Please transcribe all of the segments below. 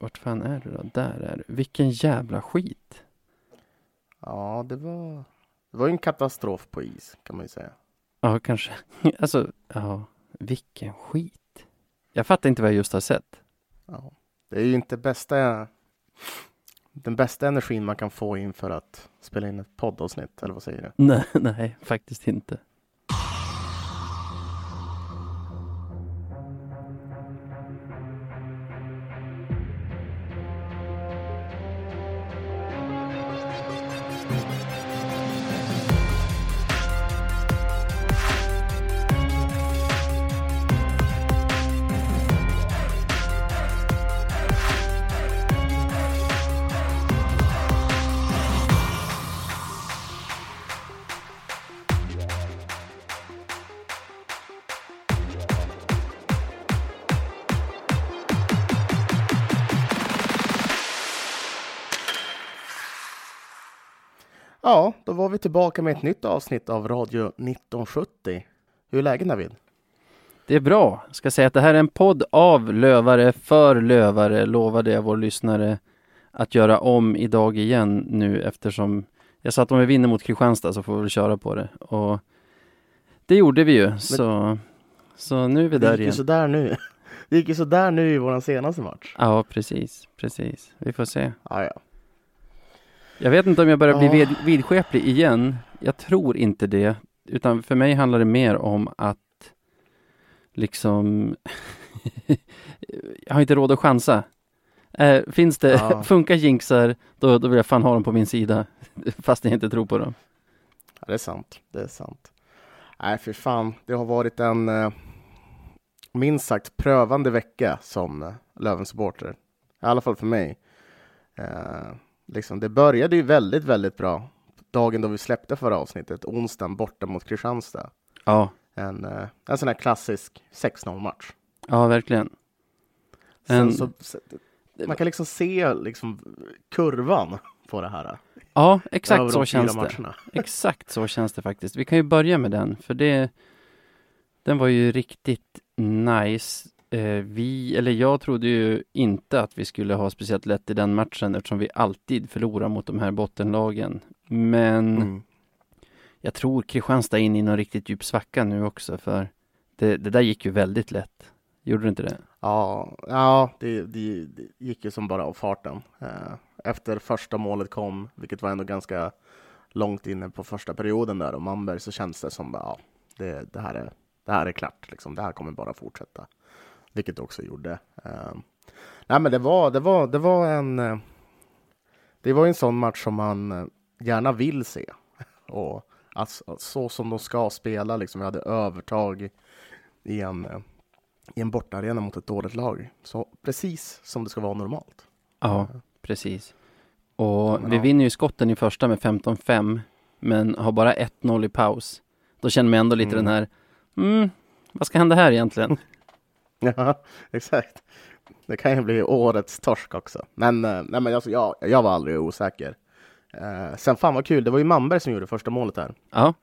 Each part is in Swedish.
Vart fan är du då? Där är du. Vilken jävla skit. Ja, det var, det var ju en katastrof på is kan man ju säga. Ja, kanske. Alltså, ja, vilken skit. Jag fattar inte vad jag just har sett. Ja. Det är ju inte bästa den bästa energin man kan få inför att spela in ett poddavsnitt, eller vad säger du? Nej, nej, faktiskt inte. Tillbaka med ett nytt avsnitt av Radio 1970. Hur är läget Navid? Det är bra. Jag ska säga att det här är en podd av lövare för lövare, lovade jag vår lyssnare att göra om idag igen nu eftersom jag sa att om vi vinner mot Kristianstad så får vi köra på det. Och det gjorde vi ju, så, så nu är vi Det där gick ju igen. sådär nu. Det gick ju sådär nu i vår senaste match. Ja, precis, precis. Vi får se. Ja, ja. Jag vet inte om jag börjar bli vid, vidskeplig igen. Jag tror inte det. Utan för mig handlar det mer om att liksom jag har inte råd att chansa. Eh, finns det, Ja. funkar jinxar, då, då vill jag fan ha dem på min sida. Fast jag inte tror på dem. ja, det är sant. Det är sant. Nej, för fan. Det har varit en eh, minst sagt prövande vecka som eh, Löven-supporter. I alla fall för mig. Eh, liksom, det började ju väldigt, väldigt bra. Dagen då vi släppte förra avsnittet, onsdagen borta mot Kristianstad. Ja, En, eh, en sån här klassisk 6-0-match. ja verkligen. En- så, man kan liksom se liksom kurvan på det här. Ja, exakt de så känns det. matcherna. Exakt så känns det faktiskt. Vi kan ju börja med den, för det Den var ju riktigt nice. Eh, vi, eller jag trodde ju inte att vi skulle ha speciellt lätt i den matchen eftersom vi alltid förlorar mot de här bottenlagen. Men Mm. jag tror Kristianstad är inne i någon riktigt djup svacka nu också för det, det där gick ju väldigt lätt. Gjorde det inte det? Ja, ja det, det, det gick ju som bara av farten. Eh, Efter första målet kom, vilket var ändå ganska långt inne på första perioden där och Manberg så känns det som ja, det, det, här, är, det här är klart. Liksom. Det här kommer bara fortsätta. Vilket det också gjorde. Eh, Nej, men det var, det var, det var en eh, Det var en sån match som man eh, gärna vill se. Och alltså, så som de ska spela, liksom. Vi hade övertag i en eh, i en bortaarena mot ett dåligt lag. Så precis som det ska vara normalt. Ja, precis. Och Men vi ja. vinner ju skotten i första med 15-5 men har bara 1-0 i paus. Då känner man ändå lite Mm. den här mm, vad ska hända här egentligen? Ja, exakt. Det kan ju bli årets torsk också. Men, eh, nej, men alltså, jag, jag var aldrig osäker. Eh, sen fan vad kul, det var ju Manberg som gjorde första målet här. Ja,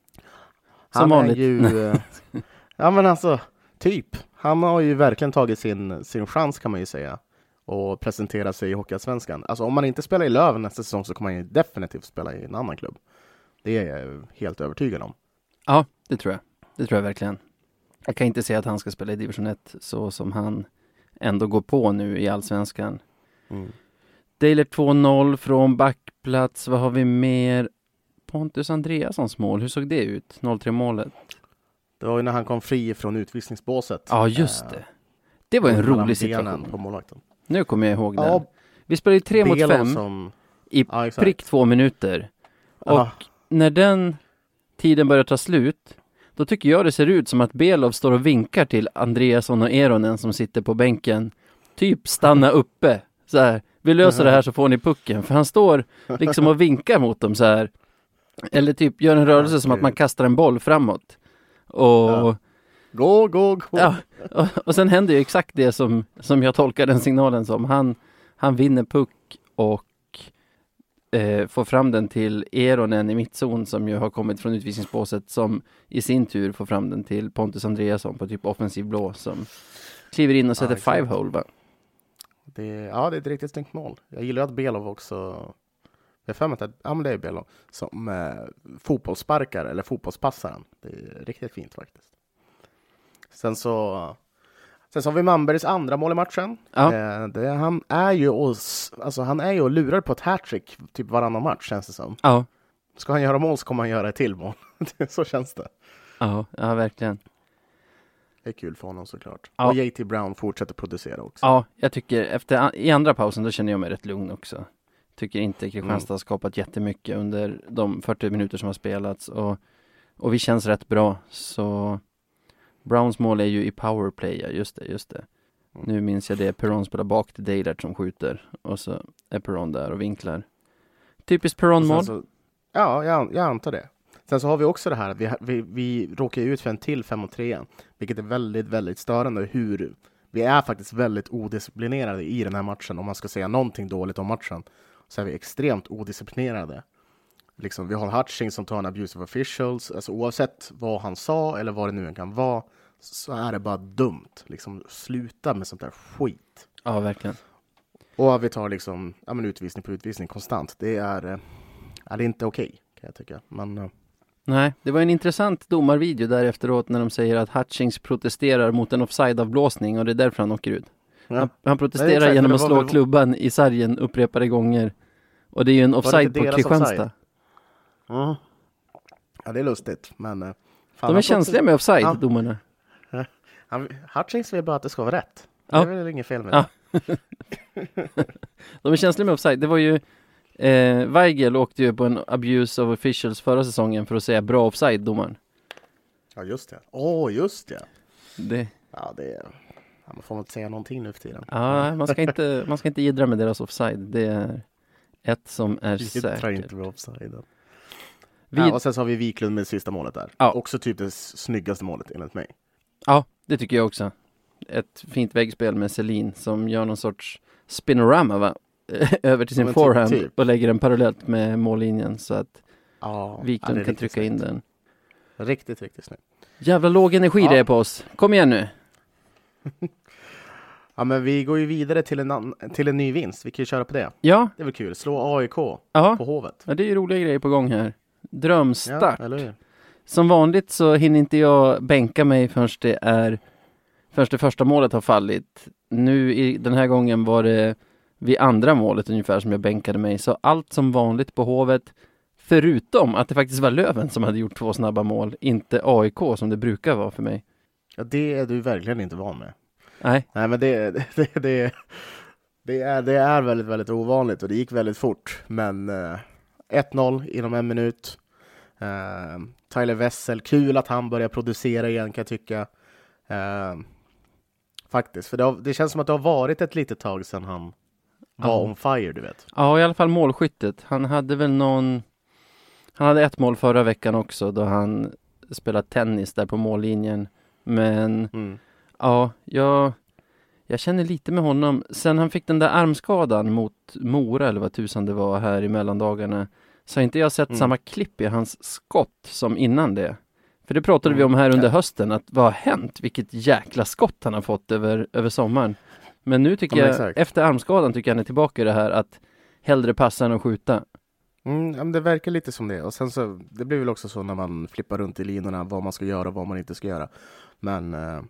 Han Som är vanligt. ju... eh, ja men alltså, typ. Han har ju verkligen tagit sin, sin chans kan man ju säga. Och presentera sig i Hockeyallsvenskan. Alltså om man inte spelar i Löven nästa säsong så kommer han ju definitivt spela i en annan klubb. Det är jag helt övertygad om. ja, det tror jag. Det tror jag verkligen. Jag kan inte säga att han ska spela i division 1 så som han ändå går på nu i allsvenskan. Mm. Dailer 2-0 från backplats. Vad har vi mer? Pontus Andreassons mål, hur såg det ut? 0-3 målet? Det var ju när han kom fri från utvisningsbåset. Ja, just Eh, det. Det var en rolig situation. på målvakten. Nu kommer jag ihåg den. Ja, Vi spelade ju 3 mot Belo 5 som... i Ja, prick två minuter. Och Ja. när den tiden börjar ta slut, då tycker jag det ser ut som att Belov står och vinkar till Andreasson och Eronen som sitter på bänken. Typ stanna uppe. Så här, vi löser det här så får ni pucken. För han står liksom och vinkar mot dem så här. Eller typ gör en rörelse som att man kastar en boll framåt. Och, Ja. Gå, gå, gå! ja, och, och sen händer ju exakt det som, som jag tolkar den signalen som. Han, han vinner puck och eh, får fram den till Eronen i mittzon som ju har kommit från utvisningsbåset som i sin tur får fram den till Pontus Andreasson på typ offensiv blå som kliver in och sätter exakt. five hole va? Det ja, det är ett riktigt snyggt mål. Jag gillar att Belov också, jag har för mig att ja, men det är Belov, som eh, fotbollssparkare eller fotbollspassaren. Det är riktigt fint faktiskt. Sen så, sen så har vi Manbergs andra mål i matchen. Ja. Eh, det, han är ju och, alltså, han är ju och lurar på ett hattrick typ varannan match känns det som. Ja, Ska han göra mål så kommer han göra ett till mål. så känns det. ja, ja verkligen. Det är kul för honom såklart. Ja. Och JT Brown fortsätter producera också. Ja, jag tycker efter, i andra pausen då känner jag mig rätt lugn också. Tycker inte Kristianstad har skapat jättemycket under de 40 minuter som har spelats och, och vi känns rätt bra. Så Browns mål är ju i powerplay, ja just det, just det. Mm. Nu minns jag det, Perron spelar bak till Deilert som skjuter och så är Perron där och vinklar. Typiskt Och sen Perron-mål. Så, ja, jag, jag antar det. Sen så har vi också det här att vi, vi, vi råkar ut för en till 5 mot 3 vilket är väldigt, väldigt störande hur vi är faktiskt väldigt odisciplinerade i den här matchen. Om man ska säga någonting dåligt om matchen så är vi extremt odisciplinerade. Liksom, vi har Hutchings som tar en abuse of officials, alltså oavsett vad han sa eller vad det nu än kan vara så är det bara dumt. Liksom, sluta med sånt där skit. Ja, verkligen. Och vi tar liksom ja, men utvisning på utvisning konstant. Det är, eh, är det inte okej kan jag tycka. Men eh, Nej, det var en intressant domarvideo där efteråt när de säger att Hutchings protesterar mot en offside-avblåsning och det är därför han åker ut. ja. Han, han protesterar Nej, exakt, genom att slå väl- klubban i sargen upprepade gånger. Och det är ju en offside på Kristianstad. offside? Ja. ja, det är lustigt. Men eh, fan, De är känsliga med offside, Ja. domarna. Han, Hutchings vill bara att det ska vara rätt. Ja. Det är väl inget fel med det. De är känsliga med offside. Det var ju eh, Weigel åkte ju på en abuse of officials förra säsongen för att säga bra offside, domaren. Ja, just det. Åh, just det. Det, Ja, det är... Ja, man får inte säga någonting nu för tiden. ja, man ska inte, man ska inte jiddra med deras offside. Det är ett som är säkert. inte med offsiden. Vi, Ja, och sen så har vi Wiklund med sista målet där. Ja. Också typ det snyggaste målet enligt mig. Ja, det tycker jag också. Ett fint väggspel med Selin som gör någon sorts spinorama va? Över till Ja, sin typ- forehand typ. och lägger den parallellt med mållinjen så att Ja, Wiklund ja, kan trycka in snyggt. den. Riktigt, riktigt snyggt. Jävla låg energi Ja. det är på oss. Kom igen nu. Ja, men vi går ju vidare till en, till en ny vinst. Vi kan ju köra på det. Ja, Det är väl kul. Slå AIK ja. på Hovet. ja det är ju roliga grejer på gång här. Ja, Drömstart. hur? Som vanligt så hinner inte jag bänka mig förrän det är förrän det första målet har fallit. Nu i den här gången var det vid andra målet ungefär som jag bänkade mig. Så allt som vanligt på Hovet. Förutom att det faktiskt var Löven som hade gjort två snabba mål, inte AIK som det brukar vara för mig. Ja, det är du verkligen inte van med. Nej, Nej, men det, det, det, det, är, det är väldigt, väldigt ovanligt och det gick väldigt fort. Men eh, 1-0 inom en minut. Eh, Tyler Wessel, kul att han börjar producera igen kan jag tycka. Eh, faktiskt, för det, har, det känns som att det har varit ett litet tag sedan han var Ja. on fire, du vet. ja i alla fall målskyttet. Han hade väl någon Han hade ett mål förra veckan också då han spelade tennis där på mållinjen. Men Mm. Ja, jag, jag känner lite med honom. Sen han fick den där armskadan mot Mora eller vad tusan det var här i mellandagarna så har inte jag sett Mm. samma klipp i hans skott som innan det. För det pratade vi Mm. om här under hösten, att vad har hänt? Vilket jäkla skott han har fått över, över sommaren. Men nu tycker Ja, jag, efter armskadan tycker jag han är tillbaka i det här att hellre passa än att skjuta. Mm, ja, det verkar lite som det. Och sen så, det blir väl också så när man flippar runt i linorna vad man ska göra och vad man inte ska göra. Men eh,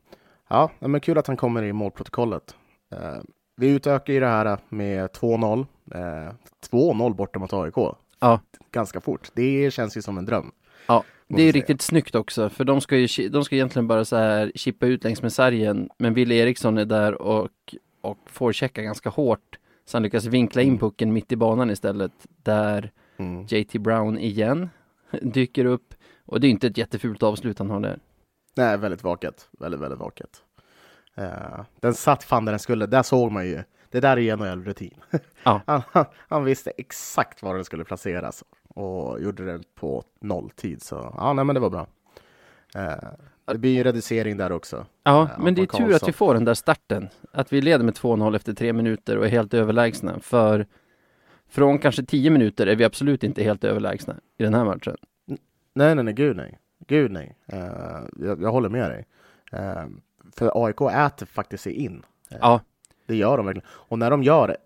ja, men kul att han kommer i målprotokollet. Eh, vi utökar ju det här med 2-0. Eh, 2-0 borta mot AIK. Ja. Ganska fort. Det känns ju som en dröm. Ja, det är riktigt snyggt också, för de ska ju de ska egentligen bara så här chippa ut längs med sargen, men Wille Eriksson är där och, och får checka ganska hårt, så han lyckas vinkla in Mm. pucken mitt i banan istället, där Mm. JT Brown igen dyker upp, och det är inte ett jättefult avslut han har där. Nej, väldigt vaket. Väldigt, väldigt vaket. Eh, den satt fan där den skulle. Där såg man ju. Det där är NHL-rutin. Ja. han, han, han visste exakt var den skulle placeras och gjorde det på nolltid. Så ja, nej, men det var bra. Eh, det blir ju en reducering där också. Ja, Ja, men det är tur att vi får den där starten, att vi leder med 2-0 efter tre minuter och är helt överlägsna, för från kanske 10 minuter är vi absolut inte helt överlägsna i den här matchen. Nej, nej, nej, gud nej. Gud nej. Eh, jag, jag håller med dig. Eh, för AIK äter faktiskt sig in. Ja, Det gör de verkligen. Och när de gör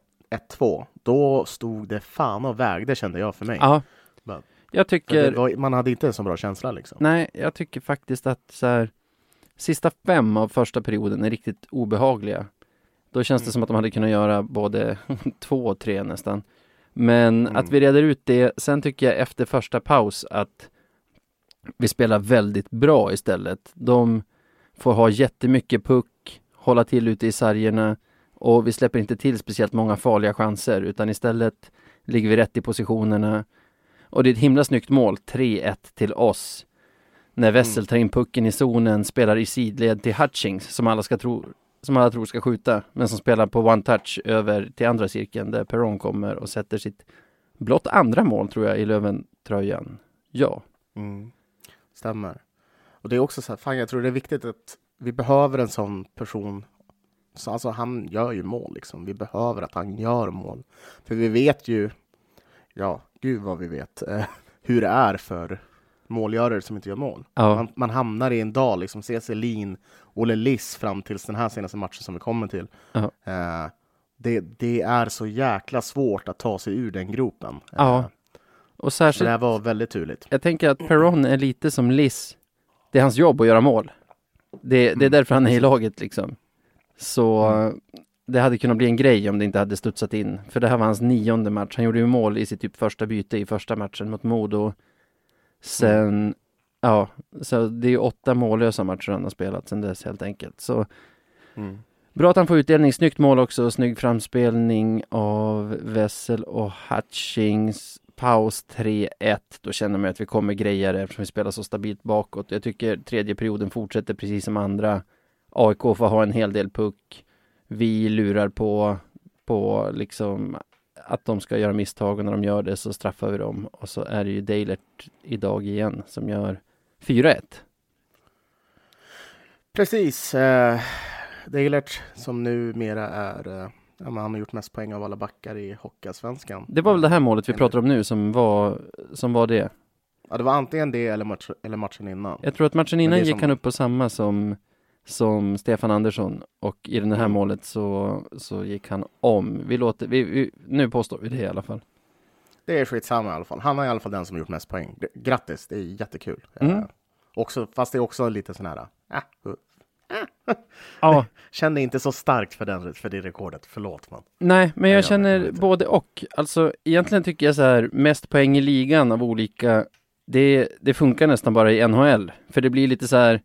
1-2, då stod det fan och vägde kände jag för mig. Ja. Bara- Jag tycker, var, man hade inte en så bra känsla liksom. nej, jag tycker faktiskt att så här, sista fem av första perioden är riktigt obehagliga. Då känns det Mm. som att de hade kunnat göra både två och tre nästan. Men Mm. att vi reder ut det, sen tycker jag efter första paus att vi spelar väldigt bra istället. De får ha jättemycket puck, hålla till ute i sargerna och vi släpper inte till speciellt många farliga chanser utan istället ligger vi rätt i positionerna. Och det är ett himla snyggt mål, 3-1 till oss. När Wessel Mm. tar in pucken i zonen, spelar i sidled till Hutchings som alla, ska tro, som alla tror ska skjuta, men som spelar på one touch över till andra cirkeln där Perron kommer och sätter sitt blott andra mål tror jag i Löven-tröjan. Ja. Mm. Stämmer. Och det är också så här, fan jag tror det är viktigt att vi behöver en sån person. Så alltså han gör ju mål liksom. Vi behöver att han gör mål. För vi vet ju, ja, gud vad vi vet, eh, hur det är för målgörare som inte gör mål. Ja. Man, man hamnar i en dal, liksom, se Selin, Olle Liss fram tills den här senaste matchen som vi kommer till. Ja. Eh, det, det är så jäkla svårt att ta sig ur den gropen. Ja. Eh, Och så det särskilt, här var väldigt turligt. jag tänker att Perron är lite som Liss. Det är hans jobb att göra mål. Det, det är Mm, därför han är i laget liksom. Så Mm. det hade kunnat bli en grej om det inte hade studsat in. För det här var hans nionde match. Han gjorde ju mål i sitt typ första byte i första matchen mot Modo. Sen, ja, så det är ju åtta mållösa matcher han har spelat sen dess helt enkelt. Så Mm. Bra att han får utdelning, snyggt mål också, snygg framspelning av Wessel och Hutchings. Paus 3-1, då känner man att vi kommer grejer eftersom vi spelar så stabilt bakåt. Jag tycker tredje perioden fortsätter precis som andra. AIK får ha en hel del puck. Vi lurar på, på liksom att de ska göra misstag och när de gör det så straffar vi dem. Och så är det ju Deilert idag igen som gör 4-1. Precis. Eh, Deilert som numera är, eh, ja, han har gjort mest poäng av alla backar i Hockeyallsvenskan. Det var väl det här målet vi pratar om nu som var, som var det. Ja, det var antingen det eller, match, eller matchen innan. Jag tror att matchen innan gick som- han upp på samma som, som Stefan Andersson och i det här Mm. målet så, så gick han om. Vi låter, vi, vi, nu påstår vi det i alla fall. Det är skitsamma i alla fall. Han är i alla fall den som gjort mest poäng. Det- Grattis, det är jättekul. Mm. Eh, också, fast det är också lite sån här, äh, uh, Ja, kände inte så starkt för, den, för det rekordet. Förlåt man. nej, men jag jag känner både och. Alltså egentligen tycker jag så här, mest poäng i ligan av olika, det, det funkar nästan bara i NHL. För det blir lite så här,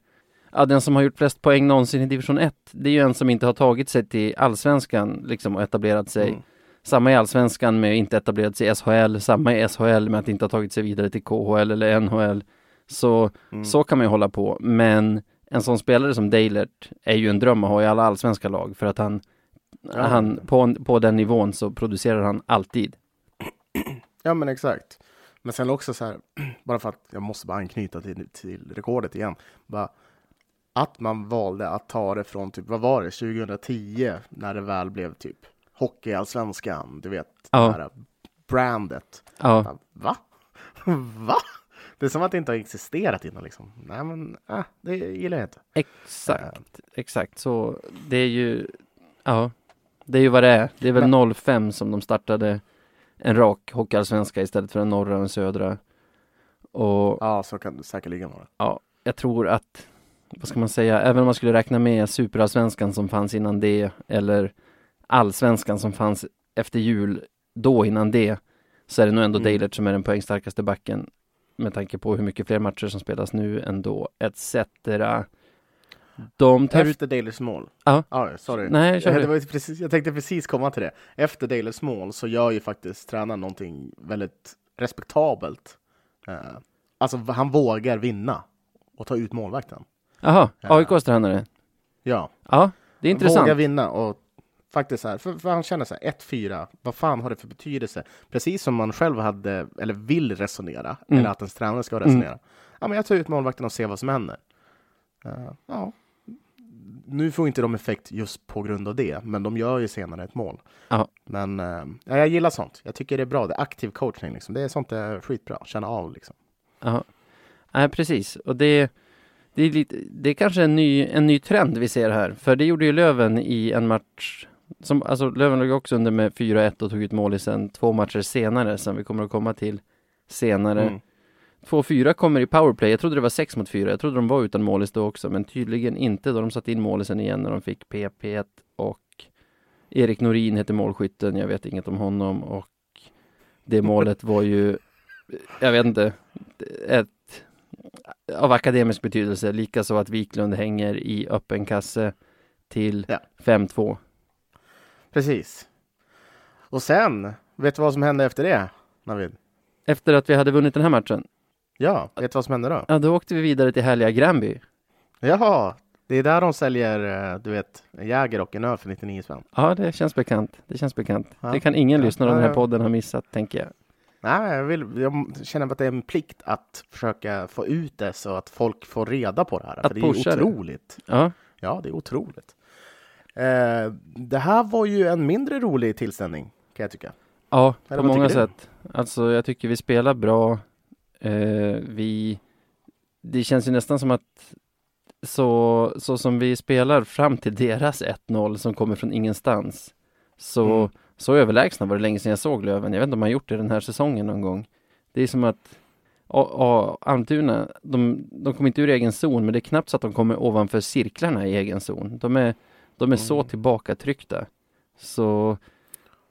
ja den som har gjort flest poäng någonsin i division 1, det är ju en som inte har tagit sig till allsvenskan liksom och etablerat sig. Mm. Samma i allsvenskan med att inte etablerat sig i SHL, samma i SHL med att inte ha tagit sig vidare till KHL eller NHL. Så, Mm. så kan man ju hålla på, men en sån spelare som Deilert är ju en dröm att ha i alla allsvenska lag för att han, Ja. han på, på den nivån så producerar han alltid. Ja, men exakt. Men sen också så här, bara för att jag måste bara anknyta till, till rekordet igen. Bara, att man valde att ta det från, typ, vad var det, 2010, när det väl blev typ Hockeyallsvenskan, du vet, Ja. det här brandet. Ja, Va? Va? Det är som att det inte har existerat innan liksom. Nej men, äh, det gillar jag inte. exakt, exakt. Så det är ju, ja, det är ju vad det är. Det är väl Men- 05 som de startade en rak hockeyallsvenska istället för en norra och en södra. Och Ja, så kan det säkerligen vara. jag tror att, vad ska man säga, även om man skulle räkna med superallsvenskan som fanns innan det, eller allsvenskan som fanns efter jul, då innan det, så är det nog ändå Mm. Deilert som är den poängstarkaste backen, med tanke på hur mycket fler matcher som spelas nu ändå, etc. De tar Efter Dailers mål. Ja. ja sorry. nej, kör Ja, det var precis, jag tänkte precis komma till det. Efter Dailers mål så gör ju faktiskt tränaren någonting väldigt respektabelt. Eh, alltså han vågar vinna och ta ut målvakten. Jaha, Ja. AIKs tränare. Ja, Ja, det är intressant. vinna och faktiskt så här, för, för han känner så här, 1-4, vad fan har det för betydelse? Precis som man själv hade, eller vill resonera, Mm. eller att ens tränare ska resonera. Ja, men jag tar ut målvakten och ser vad som händer. Eh, ja. Nu får inte de effekt just på grund av det, men de gör ju senare ett mål. Ja. Men eh, ja, jag gillar sånt. Jag tycker det är bra. Det är aktiv coaching. Liksom. Det är sånt det är skitbra. Känna av liksom. Ja, precis. Och det, det är lite, det är kanske en ny, en ny trend vi ser här. För det gjorde ju Löven i en match Som, alltså Löven låg också under med 4-1 och tog ut mål i sen två matcher senare som vi kommer att komma till senare. Mm. 2-4 kommer i powerplay. Jag trodde det var 6 mot 4. Jag trodde de var utan målis då också, men tydligen inte då de satte in målisen igen när de fick PP1 och Erik Norin hette målskytten. Jag vet inget om honom och det målet var ju, jag vet inte, ett av akademisk betydelse. Likaså att Wiklund hänger i öppen kasse till Ja. 5-2. Precis. Och sen, vet du vad som hände efter det, Navid? Efter att vi hade vunnit den här matchen, Ja, vet du vad som hände då? ja då åkte vi vidare till härliga Granby. Jaha, det är där de säljer, eh, du vet, Jäger och en öl för 99 spänn. Ja, det känns bekant. Det känns bekant. Ja. Det kan ingen Ja. lyssnare av den här podden ha missat, tänker jag. Nej, jag, vill, jag känner att det är en plikt att försöka få ut det så att folk får reda på det här. Att för det är pusha det. otroligt. Ja, Ja, det är otroligt. Eh, det här var ju en mindre rolig tillställning, kan jag tycka. ja Eller på många sätt. Alltså, jag tycker vi spelar bra. Eh, vi... Det känns ju nästan som att så, så som vi spelar fram till deras 1-0 som kommer från ingenstans. Så, Mm. Så överlägsna var det länge sedan jag såg Löven. Jag vet inte om man gjort det den här säsongen någon gång. Det är som att Ja, Almtuna, de, de kommer inte ur egen zon, men det är knappt så att de kommer ovanför cirklarna i egen zon. De är, de är så Mm. tillbakatryckta. Så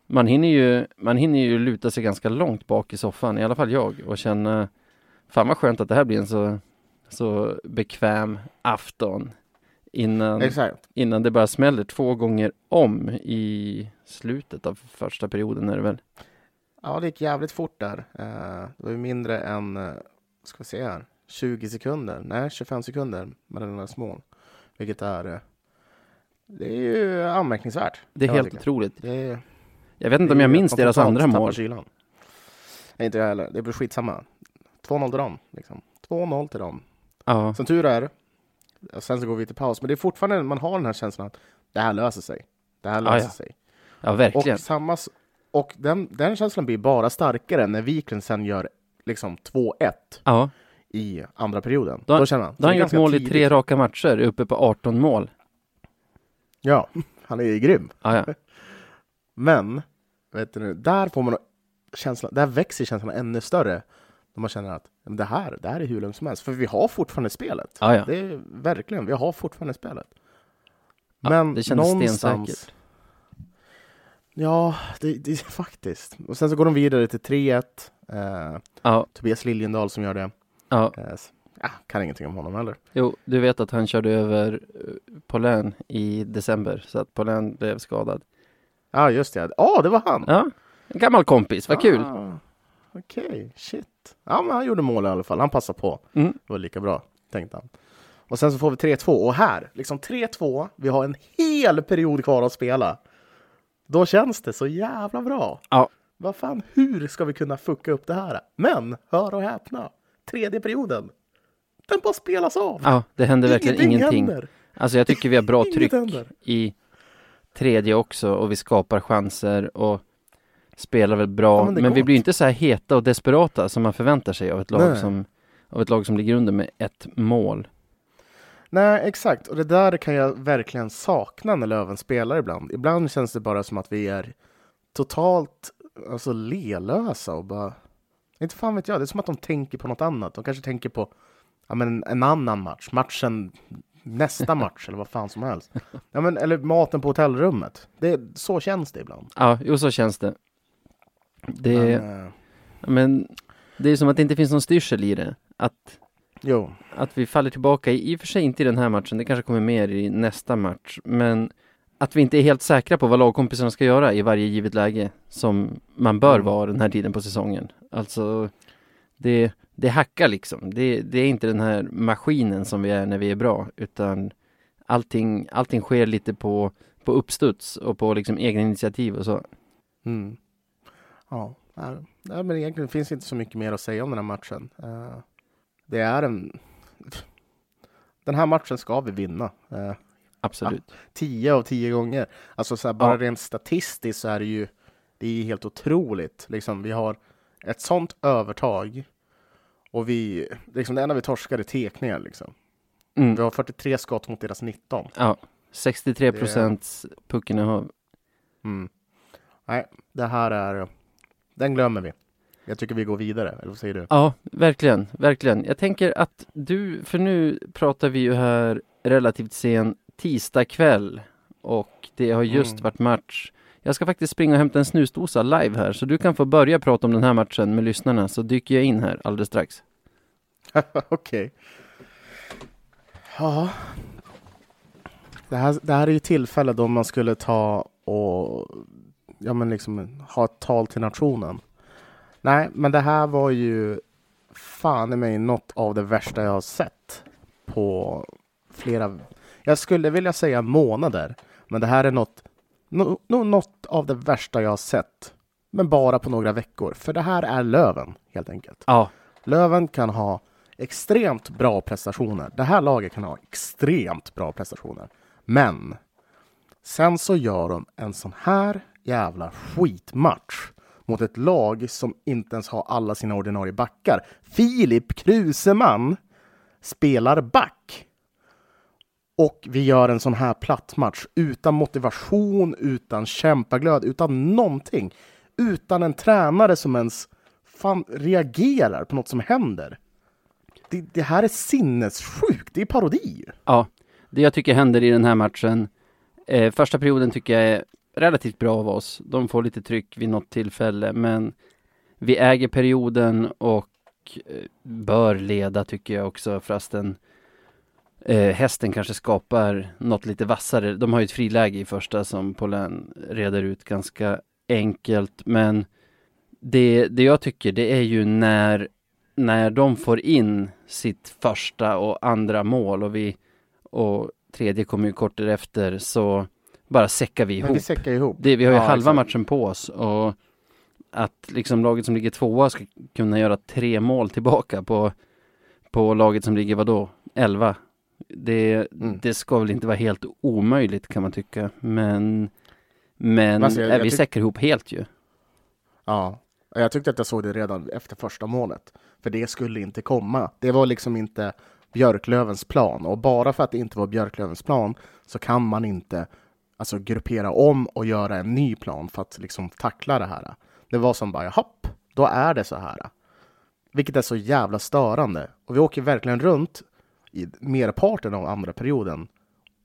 man hinner, ju, man hinner ju luta sig ganska långt bak i soffan, i alla fall jag, och känna Fan vad skönt att det här blir en så, så bekväm afton innan, Exakt. innan det bara smäller två gånger om i slutet av första perioden är det väl? Ja, det gick jävligt fort där. Eh, det var ju mindre än, eh, ska vi se här, 20 sekunder, nej 25 sekunder mellan deras mål. Vilket är, eh, det är ju anmärkningsvärt. Det är helt tycka. otroligt. Det är, Jag vet inte om jag minns de deras andra mål. kylan. Nej, inte jag heller. Det blir skitsamma. 2-0 till dem. Liksom. 2-0 till dem. Ja, Som tur är, sen så går vi till paus. Men det är fortfarande, man har den här känslan att det här löser sig. Det här Ja, löser ja. sig. Ja verkligen. Och, samma, och den, den känslan blir bara starkare när Wiklund sen gör liksom 2-1 Ja, i andra perioden. Då- Då, känner man. då har han gjort mål i tidigt. tre raka matcher, uppe på 18 mål. Ja, han är ju grym. Ja, ja. Men, vet du nu, där får man känslan, där växer känslan ännu större. När man känner att det, här, det här är hur lugnt som helst. För vi har fortfarande spelet. Ja. Det är verkligen, vi har fortfarande spelet. Men det kändes någonstans... stensäkert. Ja, det, det faktiskt. Och sen så går de vidare till 3-1. Eh, Ja, Tobias Liljendal som gör det. ja. Eh, ja, kan ingenting om honom heller. Jo, du vet att han körde över eh, Paulin i december, så att Paulin blev skadad. Ja, just det. Ja, det var han! Ja, en gammal kompis, vad kul! Ah, Okej, shit. Ja, men han gjorde mål i alla fall. Han passade på. Mm. Det var lika bra, tänkte han. Och sen så får vi 3-2. Och här, liksom 3-2. Vi har en hel period kvar att spela. Då känns det så jävla bra. Ja. Vad fan, hur ska vi kunna fucka upp det här? Men, hör och häpna. Tredje perioden. Den bara spelas av. Ja, det hände verkligen ingenting. händer. Alltså jag tycker vi har bra Inget tryck händer. i tredje också och vi skapar chanser och spelar väl bra. Ja, men men vi blir inte så här heta och desperata som man förväntar sig av ett lag Nej. som av ett lag som ligger under med ett mål. Nej, exakt. Och det där kan jag verkligen sakna när Löven spelar ibland. Ibland känns det bara som att vi är totalt alltså, lelösa och bara... Inte fan vet jag, det är som att de tänker på något annat. De kanske tänker på ja, men en annan match, matchen nästa match eller vad fan som helst. Ja, men, eller maten på hotellrummet. Det, så känns det ibland. Ja, jo så känns det. Det, Men, eh, men det är som att det inte finns någon styrsel i det. Att, jo, att vi faller tillbaka, i, och för sig inte i den här matchen, det kanske kommer mer i nästa match, men att vi inte är helt säkra på vad lagkompisarna ska göra i varje givet läge som man bör Mm. vara den här tiden på säsongen. Alltså, det, det hackar liksom. Det, det är inte den här maskinen som vi är när vi är bra, utan allting, allting sker lite på, på uppstuds och på liksom egna initiativ och så. Mm. Ja, nej, men egentligen finns inte så mycket mer att säga om den här matchen. Eh, det är en... Den här matchen ska vi vinna. Uh, Absolut. tio av tio gånger. Alltså så här, bara Ja. rent statistiskt så är det ju det är helt otroligt. Liksom, vi har ett sånt övertag och vi, liksom det enda vi torskar är tekningar. Liksom. Vi Mm. har 43 skott mot deras 19. Ja, 63 procents puckinnehav. Mm. Nej, det här är... Den glömmer vi. Jag tycker vi går vidare, eller vad säger du? Ja, verkligen, verkligen. Jag tänker att du, för nu pratar vi ju här relativt sen tisdag kväll och det har just Mm. varit match. Jag ska faktiskt springa och hämta en snusdosa live här, så du kan få börja prata om den här matchen med lyssnarna, så dyker jag in här alldeles strax. Okej. Ja. Det här, det här är ju tillfälle då man skulle ta och ja, men liksom ha ett tal till nationen. Nej, men det här var ju fan i mig något av det värsta jag har sett på flera, jag skulle vilja säga månader, men det här är något, no, no, något av det värsta jag har sett, men bara på några veckor, för det här är Löven helt enkelt. Ja, Löven kan ha extremt bra prestationer. Det här laget kan ha extremt bra prestationer. Men sen så gör de en sån här jävla skitmatch mot ett lag som inte ens har alla sina ordinarie backar. Filip Kruseman spelar back. Och vi gör en sån här platt match utan motivation, utan kämpaglöd, utan någonting. Utan en tränare som ens fan reagerar på något som händer. Det, det här är sinnessjukt, det är parodi. ja. Det jag tycker händer i den här matchen, eh, första perioden tycker jag är relativt bra av oss. De får lite tryck vid något tillfälle, men vi äger perioden och eh, bör leda tycker jag också, fastän eh, hästen kanske skapar något lite vassare. De har ju ett friläge i första som Polen reder ut ganska enkelt, men det, det jag tycker det är ju när, när de får in sitt första och andra mål och vi och tredje kommer ju kort därefter så bara säckar vi Men vi ihop. säckar ihop. Det, vi har ju Ja, halva exakt. matchen på oss och att liksom laget som ligger tvåa ska kunna göra tre mål tillbaka på, på laget som ligger vadå, 11. Det, Mm. det ska väl inte vara helt omöjligt kan man tycka, men men Alltså, jag- äh, jag vi säckar ihop helt ju. Ja, jag tyckte att jag såg det redan efter första målet. För det skulle inte komma. Det var liksom inte Björklövens plan. Och bara för att det inte var Björklövens plan så kan man inte alltså, gruppera om och göra en ny plan för att liksom tackla det här. Det var som bara, hopp, då är det så här. Vilket är så jävla störande. Och vi åker verkligen runt i merparten av andra perioden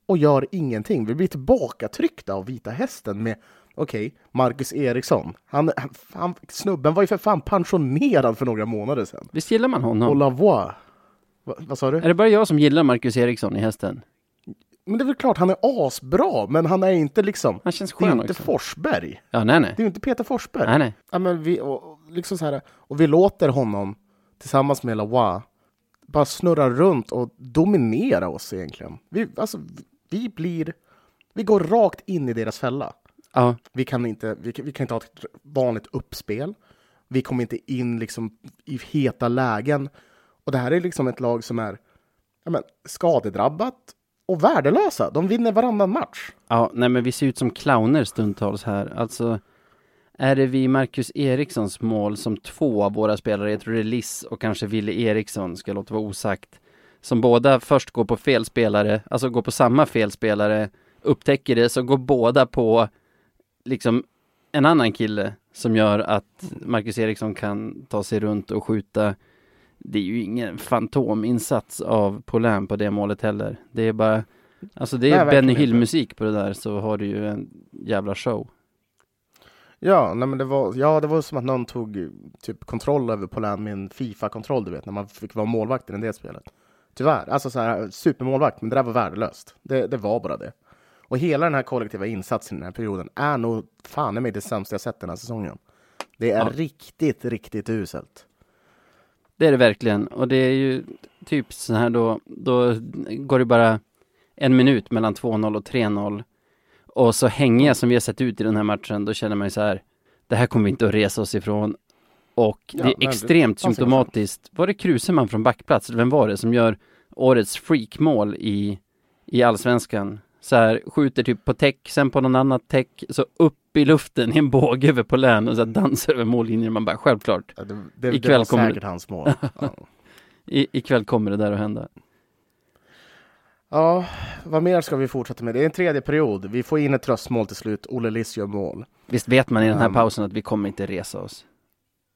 och gör ingenting. Vi blir tillbakatryckta av Vita Hästen med Okej, Marcus Eriksson. Han, han, han, snubben var ju för fan pensionerad för några månader sedan. Visst gillar man honom? Och Lavoie. Va, vad sa du? Är det bara jag som gillar Marcus Eriksson i hästen? Men det är väl klart, han är asbra, men han är inte liksom... Han känns Det är ju skön inte också. Forsberg. Ja, nej, nej. Det är ju inte Peter Forsberg. Nej, nej. Ja, men vi, och, och liksom så här, och vi låter honom tillsammans med Lavoie bara snurra runt och dominera oss egentligen. Vi, alltså, vi blir... Vi går rakt in i deras fälla. Ja, Vi kan inte, vi vi kan inte ha ett vanligt uppspel. Vi kommer inte in liksom i heta lägen. Och det här är liksom ett lag som är ja, men, skadedrabbat och värdelösa. De vinner varannan match. Ja, nej men vi ser ut som clowner stundtals här. Alltså, är det vi Marcus Erikssons mål som två av våra spelare, jag tror det är Liss och kanske Ville Eriksson, ska jag låta vara osagt, som båda först går på fel spelare, alltså går på samma fel spelare, upptäcker det, så går båda på liksom en annan kille som gör att Marcus Eriksson kan ta sig runt och skjuta. Det är ju ingen fantominsats av Paulin på det målet heller. Det är bara Alltså det Nej, är verkligen Benny. Hill-musik på det där så har du ju en jävla show. Ja, nej, men det var, ja, det var som att någon tog typ kontroll över Polan med en Fifa-kontroll, du vet, när man fick vara målvakt i det spelet. Tyvärr, alltså så här, supermålvakt, men det där var värdelöst. Det, det var bara det. Och hela den här kollektiva insatsen i den här perioden är nog fan i mig det sämsta jag sett den här säsongen. Det är Ja. riktigt, riktigt uselt. Det är det verkligen och det är ju typ så här då, då går det bara en minut mellan 2-0 och 3-0 och så hängiga som vi har sett ut i den här matchen, då känner man ju så här, det här kommer vi inte att resa oss ifrån. Och Ja, det är det extremt ingen symptomatiskt. Var det Kruseman från backplats, eller vem var det som gör årets freakmål i, i allsvenskan? Så här, skjuter typ på täck, sen på någon annat täck, så upp i luften i en båge över på län och så dansar över mållinjen. Man bara, självklart, Ja, Det, det, det var kommer säkert hans mål. Ja. i, ikväll kommer det där att hända. Ja, vad mer ska vi fortsätta med? Det är en tredje period. Vi får in ett tröstmål till slut. Olle Liss gör mål. Visst vet man i den här Um, pausen att vi kommer inte resa oss?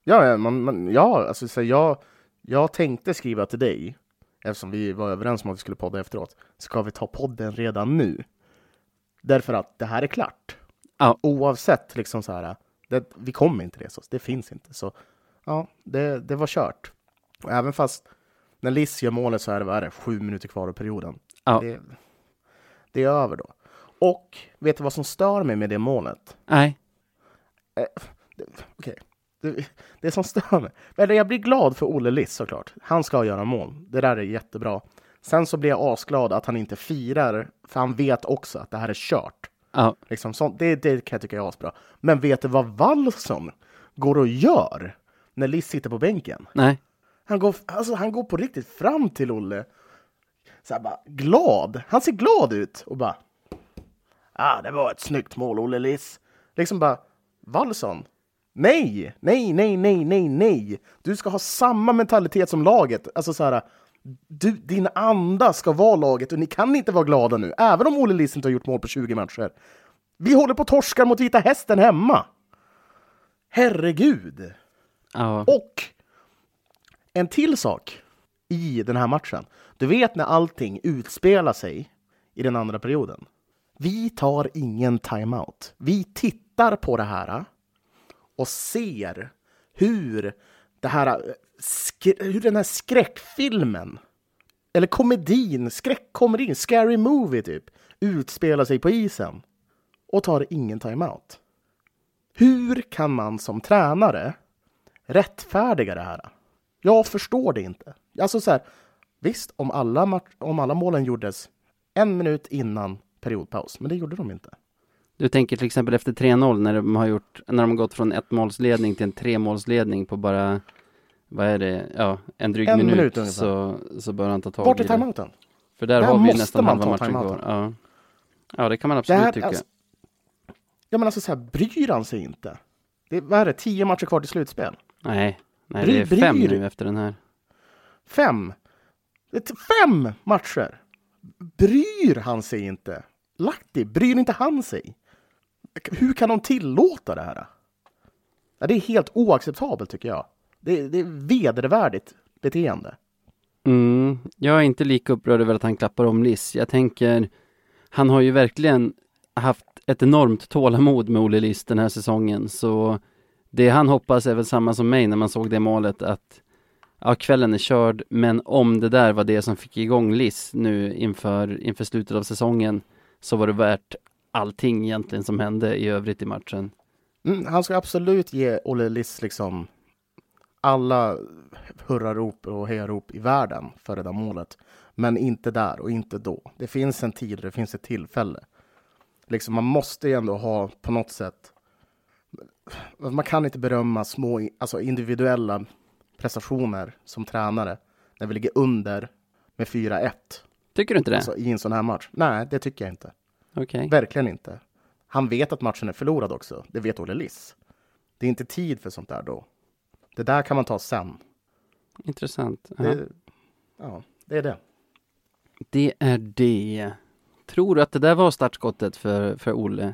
Ja, ja, man, man, ja alltså, så jag, jag tänkte skriva till dig, eftersom vi var överens om att vi skulle podda efteråt. Ska vi ta podden redan nu? Därför att det här är klart. Ja. Oavsett, liksom så här, det, vi kommer inte resa oss. Det finns inte. Så ja, det, det var kört. Och även fast när Liss gör målet så är det, vad är det sju minuter kvar av perioden. Ja. Det, det är över då. Och vet du vad som stör mig med det målet? Nej. Okej. Det, det som stör mig. Eller jag blir glad för Olle Liss såklart. Han ska göra mål. Det där är jättebra. Sen så blir jag asglad att han inte firar, för han vet också att det här är kört. Ja. Liksom, sånt, det, det kan jag tycka är asbra. Men vet du vad Wallson går och gör när Liss sitter på bänken? Nej. Han går, alltså, han går på riktigt fram till Olle. Så här bara glad. Han ser glad ut och bara. Ah, det var ett snyggt mål, Olle Liss. Liksom bara. Wallson. Nej, nej, nej, nej, nej, nej. Du ska ha samma mentalitet som laget. Alltså så här. Du, din anda ska vara laget och ni kan inte vara glada nu, även om Olle Liss inte har gjort mål på 20 matcher. Vi håller på att torska mot Vita Hästen hemma. Herregud. Ja. Och en till sak i den här matchen. Du vet när allting utspelar sig i den andra perioden. Vi tar ingen timeout. Vi tittar på det här och ser hur, det här, eh, hur den här skräckfilmen, eller komedin, skräckkomedin, scary movie typ, utspelar sig på isen och tar ingen timeout. Hur kan man som tränare rättfärdiga det här? Jag förstår det inte. Alltså så här, visst, om alla, om alla målen gjordes en minut innan periodpaus, men det gjorde de inte. Du tänker till exempel efter 3-0 när de har gjort, när de har gått från ett målsledning till en tremålsledning på bara, vad är det, ja, en dryg En minut, minut ungefär. så, så bör han ta tag Vart i är det. timeouten? För där Där har vi nästan halva matchen kvar. Ja. ja, det kan man absolut här, tycka. alltså, ja, men alltså så här, bryr han sig inte? Det är, vad är det, tio matcher kvar till slutspel? Nej, nej Bry- det är fem bryr- nu efter den här. Fem! Är fem matcher! Bryr han sig inte? Lahti, bryr inte han sig? Hur kan de tillåta det här? Ja, det är helt oacceptabelt tycker jag. Det, det är vedervärdigt beteende. Mm, jag är inte lika upprörd över att han klappar om Liss. Jag tänker, han har ju verkligen haft ett enormt tålamod med Olle Liss den här säsongen, så det han hoppas är väl samma som mig när man såg det målet att ja, kvällen är körd, men om det där var det som fick igång Liss nu inför, inför slutet av säsongen så var det värt allting egentligen som hände i övrigt i matchen. Mm, han ska absolut ge Olle Liss liksom alla hurrarop och hejarop i världen för det där målet. Men inte där och inte då. Det finns en tid och det finns ett tillfälle. Liksom, man måste ju ändå ha på något sätt... Man kan inte berömma små alltså individuella prestationer som tränare när vi ligger under med 4-1 Tycker du inte det? alltså, i en sån här match. Nej, det tycker jag inte. Okej. Verkligen inte. Han vet att matchen är förlorad också. Det vet Olle Liss. Det är inte tid för sånt där då. Det där kan man ta sen. Intressant. Ja. Det, ja, det är det. Det är det. Tror du att det där var startskottet för, för Olle?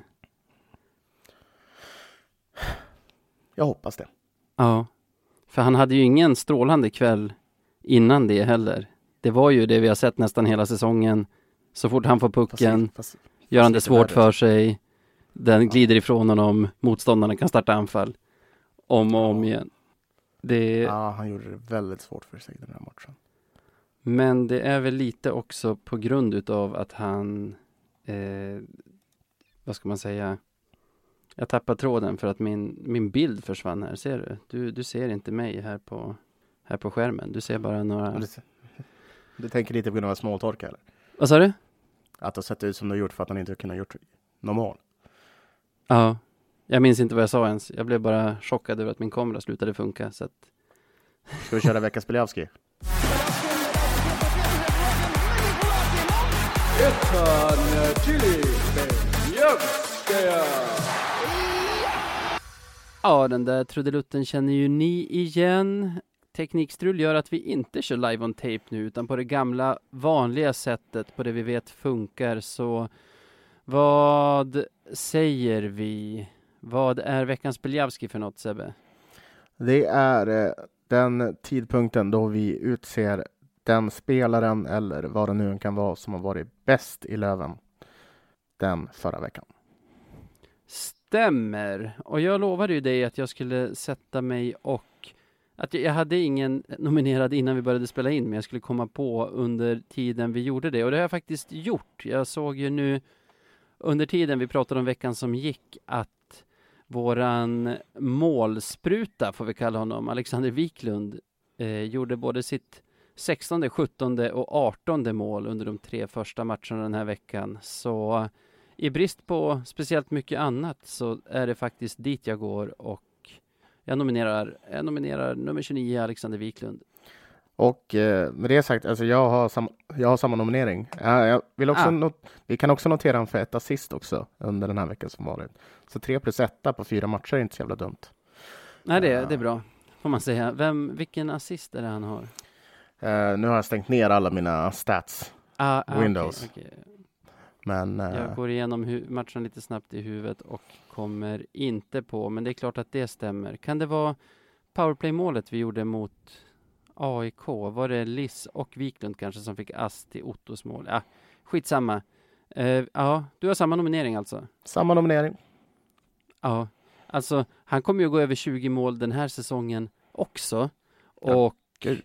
Jag hoppas det. Ja. För han hade ju ingen strålande kväll innan det heller. Det var ju det vi har sett nästan hela säsongen. Så fort han får pucken Fast, fast, gör han det svårt för sig. Den glider ifrån honom. Motståndarna kan starta anfall. Om och om igen. Det, ja, han gjorde det väldigt svårt för sig den här matchen. Men det är väl lite också på grund utav att han, eh, vad ska man säga, jag tappar tråden för att min, min bild försvann här, ser du? du? Du ser inte mig här på, här på skärmen, du ser bara några, Du, du tänker lite på grund av småtorka eller? vad sa du? Att det har sett ut som det har gjort för att han inte har kunnat gjort något mål. Ja, jag minns inte vad jag sa ens, jag blev bara chockad över att min kamera slutade funka, så att, Ska vi köra veckans Biljavski? ja den där trudelutten känner ju ni igen. Teknikstrul gör att vi inte kör live on tape nu utan på det gamla vanliga sättet, på det vi vet funkar. Så vad säger vi? Vad är veckans Beljavski för något Sebbe? Det är eh, den tidpunkten då vi utser den spelaren eller vad det nu kan vara som har varit bäst i Löven den förra veckan. Stämmer. Och jag lovade ju dig att jag skulle sätta mig och att jag hade ingen nominerad innan vi började spela in, men jag skulle komma på under tiden vi gjorde det. Och det har jag faktiskt gjort. Jag såg ju nu under tiden vi pratade om veckan som gick att våran målspruta, får vi kalla honom, Alexander Wiklund, eh, gjorde både sitt 16, 17 och 18 mål under de tre första matcherna den här veckan. Så i brist på speciellt mycket annat så är det faktiskt dit jag går och jag nominerar, jag nominerar nummer 29, Alexander Wiklund. Och eh, med det sagt, alltså jag har, sam jag har samma nominering. Jag vill också ah. vi kan också notera en för ett assist också under den här veckan som varit. Så tre plus etta på fyra matcher är inte så jävla dumt. Nej, det, uh, det är bra, får man säga. Vem, vilken assist är det han har? Uh, nu har jag stängt ner alla mina stats. Ah, ah, Windows. Okay, okay. Men, jag går igenom matchen lite snabbt i huvudet och kommer inte på, men det är klart att det stämmer. Kan det vara powerplay-målet vi gjorde mot AIK? Var det Liss och Wiklund kanske som fick ass till Ottos mål? Ja, skitsamma. Uh, ja, du har samma nominering alltså? Samma nominering. Ja, alltså han kommer ju gå över 20 mål den här säsongen också. Och ja,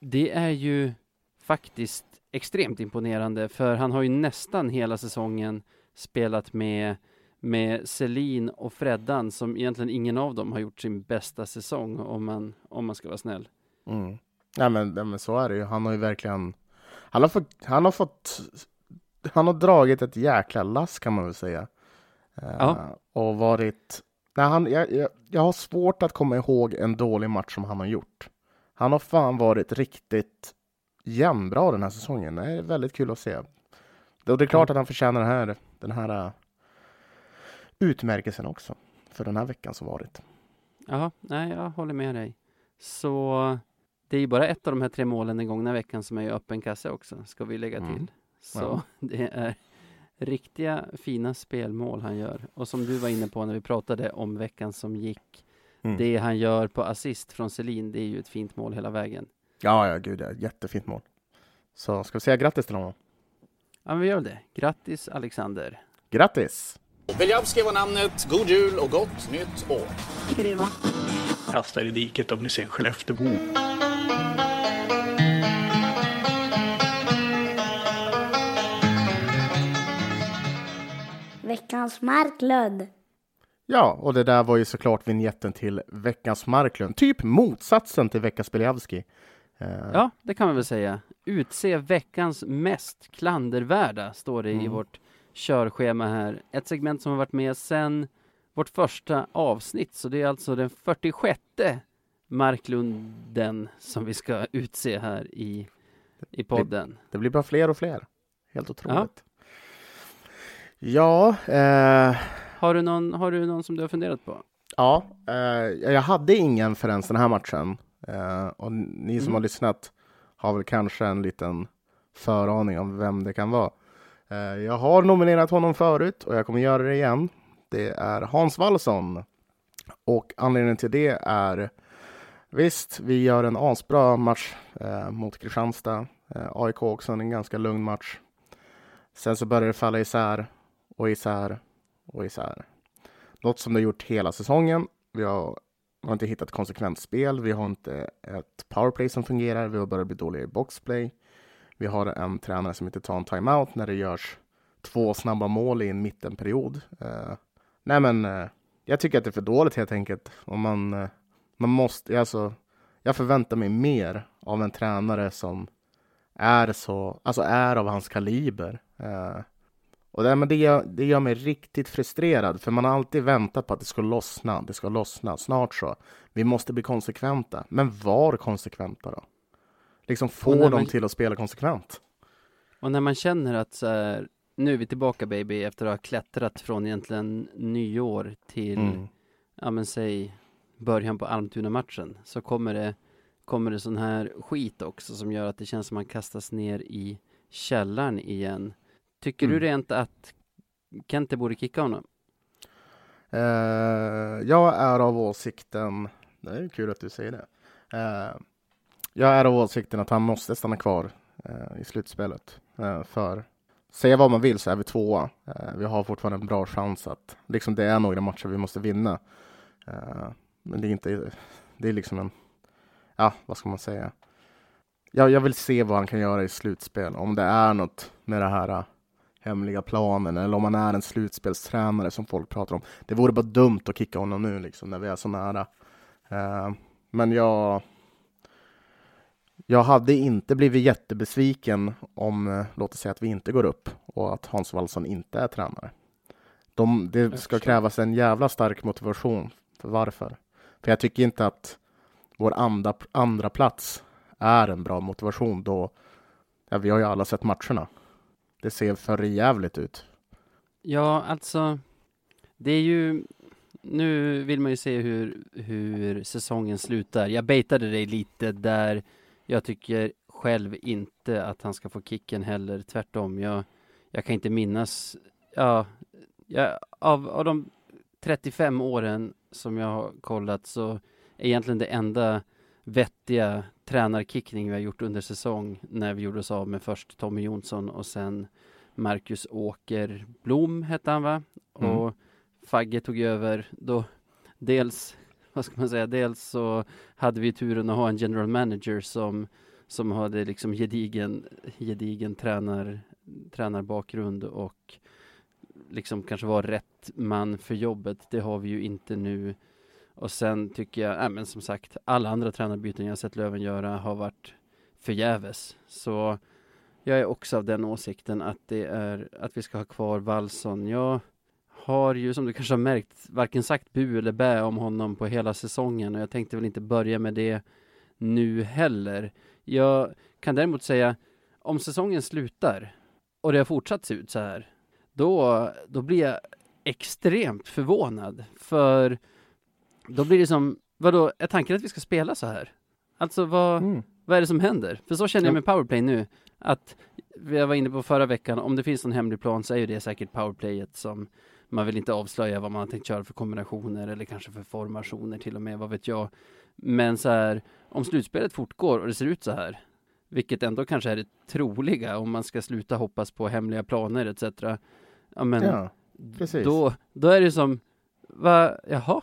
det är ju faktiskt extremt imponerande för han har ju nästan hela säsongen spelat med med Selin och Freddan som egentligen ingen av dem har gjort sin bästa säsong om man, om man ska vara snäll. Mm. Ja, men, ja, men så är det ju. Han har ju verkligen... Han har fått... Han har, fått, han har dragit ett jäkla lass kan man väl säga. Eh, ja. Uh, och varit... Nej, han, jag, jag, jag har svårt att komma ihåg en dålig match som han har gjort. Han har fan varit riktigt jämnbra den här säsongen. Det är väldigt kul att se. Och det är klart att han förtjänar den här, den här uh, utmärkelsen också för den här veckan som varit. Ja, nej, jag håller med dig. Så det är ju bara ett av de här tre målen den gångna veckan som är i öppen kasse också, ska vi lägga till. Mm. Så ja. det är riktiga fina spelmål han gör. Och som du var inne på när vi pratade om veckan som gick, mm. det han gör på assist från Selin, det är ju ett fint mål hela vägen. Ja, ja, gud, ja, jättefint mål. Så ska vi säga grattis till honom? Ja, men vi gör det. Grattis Alexander! Grattis! Beljavski var namnet. God jul och gott nytt år! Kasta i diket om ni ser Skelleftebo. Veckans Marklund. Ja, och det där var ju såklart vignetten till Veckans Marklund. Typ motsatsen till Veckans Beljavski. Uh... Ja, det kan man väl säga. Utse veckans mest klandervärda, står det mm. i vårt körschema här. Ett segment som har varit med sedan vårt första avsnitt, så det är alltså den 46 Marklunden som vi ska utse här i, i podden. Det, det blir bara fler och fler. Helt otroligt. Ja. ja eh... har, du någon, har du någon som du har funderat på? Ja, eh, jag hade ingen förrän den här matchen. Eh, och ni som mm. har lyssnat har väl kanske en liten föraning om vem det kan vara. Eh, jag har nominerat honom förut och jag kommer göra det igen. Det är Hans Wallson. Och anledningen till det är visst, vi gör en asbra match eh, mot Kristianstad. Eh, AIK också en ganska lugn match. Sen så börjar det falla isär och isär och isär. Något som det gjort hela säsongen. Vi har, har inte hittat konsekvent spel. Vi har inte ett powerplay som fungerar. Vi har börjat bli dåliga i boxplay. Vi har en tränare som inte tar en timeout när det görs två snabba mål i en mittenperiod. Uh, nej, men uh, jag tycker att det är för dåligt helt enkelt. Och man, uh, man måste, alltså, jag förväntar mig mer av en tränare som är så, alltså är av hans kaliber. Uh, och det, men det, gör, det gör mig riktigt frustrerad, för man har alltid väntat på att det ska lossna, det ska lossna, snart så. Vi måste bli konsekventa. Men var konsekventa då? liksom få dem man... till att spela konsekvent. Och när man känner att så här, nu är vi tillbaka baby efter att ha klättrat från egentligen nyår till, mm. ja men säg början på Almtuna-matchen, så kommer det kommer det sån här skit också som gör att det känns som man kastas ner i källaren igen. Tycker du Mm. rent att Kente borde kicka honom? Eh, jag är av åsikten, det är kul att du säger det. Eh, jag är av åsikten att han måste stanna kvar eh, i slutspelet. För säga vad man vill så är vi tvåa. Vi har fortfarande en bra chans att, liksom det är några matcher vi måste vinna. Men det är inte, det är liksom en, ja vad ska man säga. Jag, jag vill se vad han kan göra i slutspel. Om det är något med det här hemliga planen eller om han är en slutspelstränare som folk pratar om. Det vore bara dumt att kicka honom nu liksom när vi är så nära. Eh, men jag jag hade inte blivit jättebesviken om, eh, låt oss säga att vi inte går upp och att Hans Wallson inte är tränare. De, det ska krävas en jävla stark motivation för varför. För jag tycker inte att vår andra, andra plats är en bra motivation då ja, vi har ju alla sett matcherna. Det ser för jävligt ut. Ja, alltså, det är ju, nu vill man ju se hur, hur säsongen slutar. Jag baitade dig lite där jag tycker själv inte att han ska få kicken heller. Tvärtom, jag, jag kan inte minnas, ja, jag, av, av de 35 åren som jag har kollat så är egentligen det enda vettiga tränarkickning vi har gjort under säsong när vi gjorde oss av med först Tommy Jonsson och sen Marcus Åkerblom hette han va? Mm. Och Fagge tog över då dels, vad ska man säga, dels så hade vi turen att ha en general manager som som hade liksom gedigen, gedigen tränar, tränarbakgrund och liksom kanske var rätt man för jobbet. Det har vi ju inte nu. Och sen tycker jag, äh, men som sagt, alla andra tränarbyten jag har sett Löven göra har varit förgäves. Så jag är också av den åsikten att det är att vi ska ha kvar Wallson. Jag har ju som du kanske har märkt varken sagt bu eller bä om honom på hela säsongen och jag tänkte väl inte börja med det nu heller. Jag kan däremot säga om säsongen slutar och det har fortsatt se ut så här då, då blir jag extremt förvånad för då blir det som, vadå, är tanken att vi ska spela så här? Alltså vad, Mm. vad är det som händer? För så känner jag med powerplay nu, att vi var inne på förra veckan, om det finns någon hemlig plan så är ju det säkert powerplayet som man vill inte avslöja vad man har tänkt köra för kombinationer eller kanske för formationer till och med, vad vet jag. Men så här, om slutspelet fortgår och det ser ut så här, vilket ändå kanske är det troliga om man ska sluta hoppas på hemliga planer etc. Ja men Ja, precis. då, då är det som, va, jaha,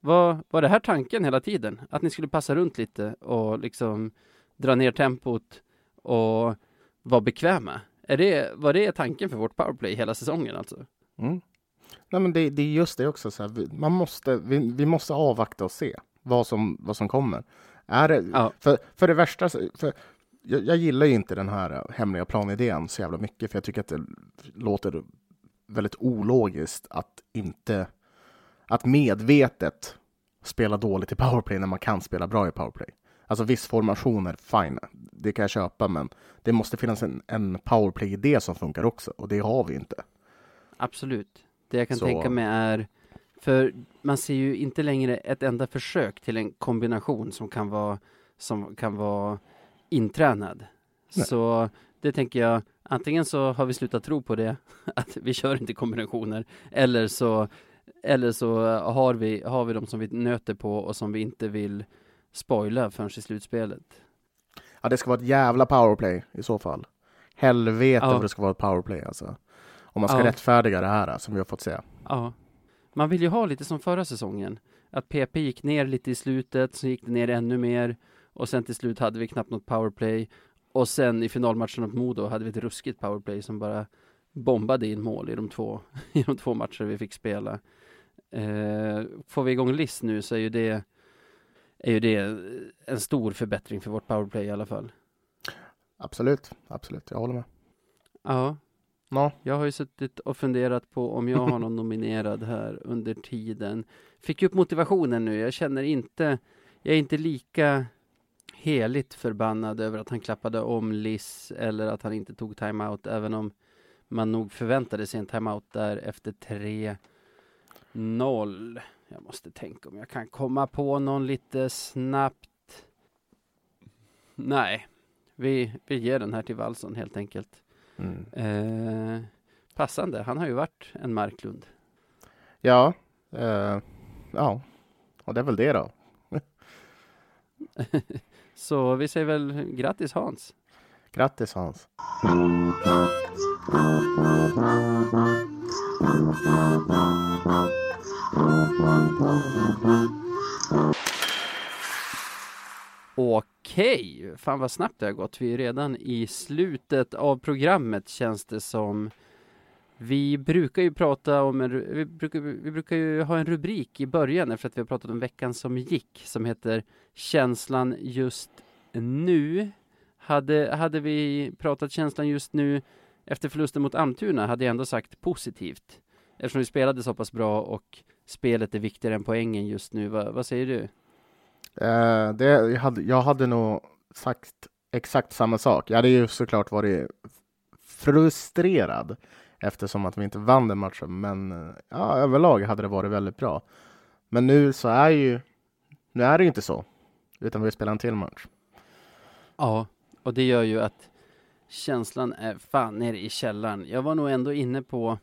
var, var det här tanken hela tiden? Att ni skulle passa runt lite och liksom dra ner tempot och vara bekväma? Är det, var det tanken för vårt powerplay hela säsongen alltså? Mm. Nej, men det, det är just det också. Så här, vi, man måste, vi, vi måste avvakta och se vad som, vad som kommer. Är det, Ja. för, för det värsta, för jag, jag gillar ju inte den här hemliga planidén så jävla mycket, för jag tycker att det låter väldigt ologiskt att inte, att medvetet spela dåligt i powerplay när man kan spela bra i powerplay. Alltså viss formationer, fine, det kan jag köpa, men det måste finnas en, en powerplay-idé som funkar också, och det har vi inte. Absolut. Det jag kan Så- tänka mig är, för man ser ju inte längre ett enda försök till en kombination som kan vara, som kan vara intränad. Nej. Så det tänker jag, antingen så har vi slutat tro på det, att vi kör inte kombinationer, eller så, eller så har vi, har vi dem som vi nöter på och som vi inte vill spoila förrän i slutspelet. Ja, det ska vara ett jävla powerplay i så fall. Helvete Ja. vad det ska vara ett powerplay alltså. Om man ska Ja. rättfärdiga det här som vi har fått se. Ja, man vill ju ha lite som förra säsongen. Att PP gick ner lite i slutet, så gick det ner ännu mer och sen till slut hade vi knappt något powerplay och sen i finalmatchen mot Modo hade vi ett ruskigt powerplay som bara bombade in mål i de två, i de två matcher vi fick spela. Eh, får vi igång Liss nu så är ju det är ju det en stor förbättring för vårt powerplay i alla fall. Absolut, absolut. Jag håller med. Ja, Ja, Jag har ju suttit och funderat på om jag har någon nominerad här under tiden. Fick upp motivationen nu. Jag känner inte, jag är inte lika heligt förbannad över att han klappade om Liss eller att han inte tog timeout, även om man nog förväntade sig en timeout där efter 3-0. Jag måste tänka om jag kan komma på någon lite snabbt. nej, vi, vi ger den här till Wallson helt enkelt. Mm. Eh, passande, han har ju varit en Marklund. Ja, eh, ja, och det är väl det då. Så vi säger väl grattis Hans. Grattis Hans. Okej, fan vad snabbt det har gått. Vi är redan i slutet av programmet känns det som. Vi brukar ju prata om en, vi brukar, vi brukar ju ha en rubrik i början efter att vi har pratat om veckan som gick som heter Känslan just nu. Hade, hade vi pratat känslan just nu efter förlusten mot Amtuna hade jag ändå sagt positivt. Eftersom vi spelade så pass bra och spelet är viktigare än poängen just nu. Va, vad säger du? Eh, det, jag, hade, jag hade nog sagt exakt samma sak. Jag hade ju såklart varit frustrerad eftersom att vi inte vann den matchen. Men eh, ja, överlag hade det varit väldigt bra. Men nu så är ju nu är det ju inte så, utan vi spelar en till match. Ja, och det gör ju att känslan är fan nere i källaren. Jag var nog ändå inne på,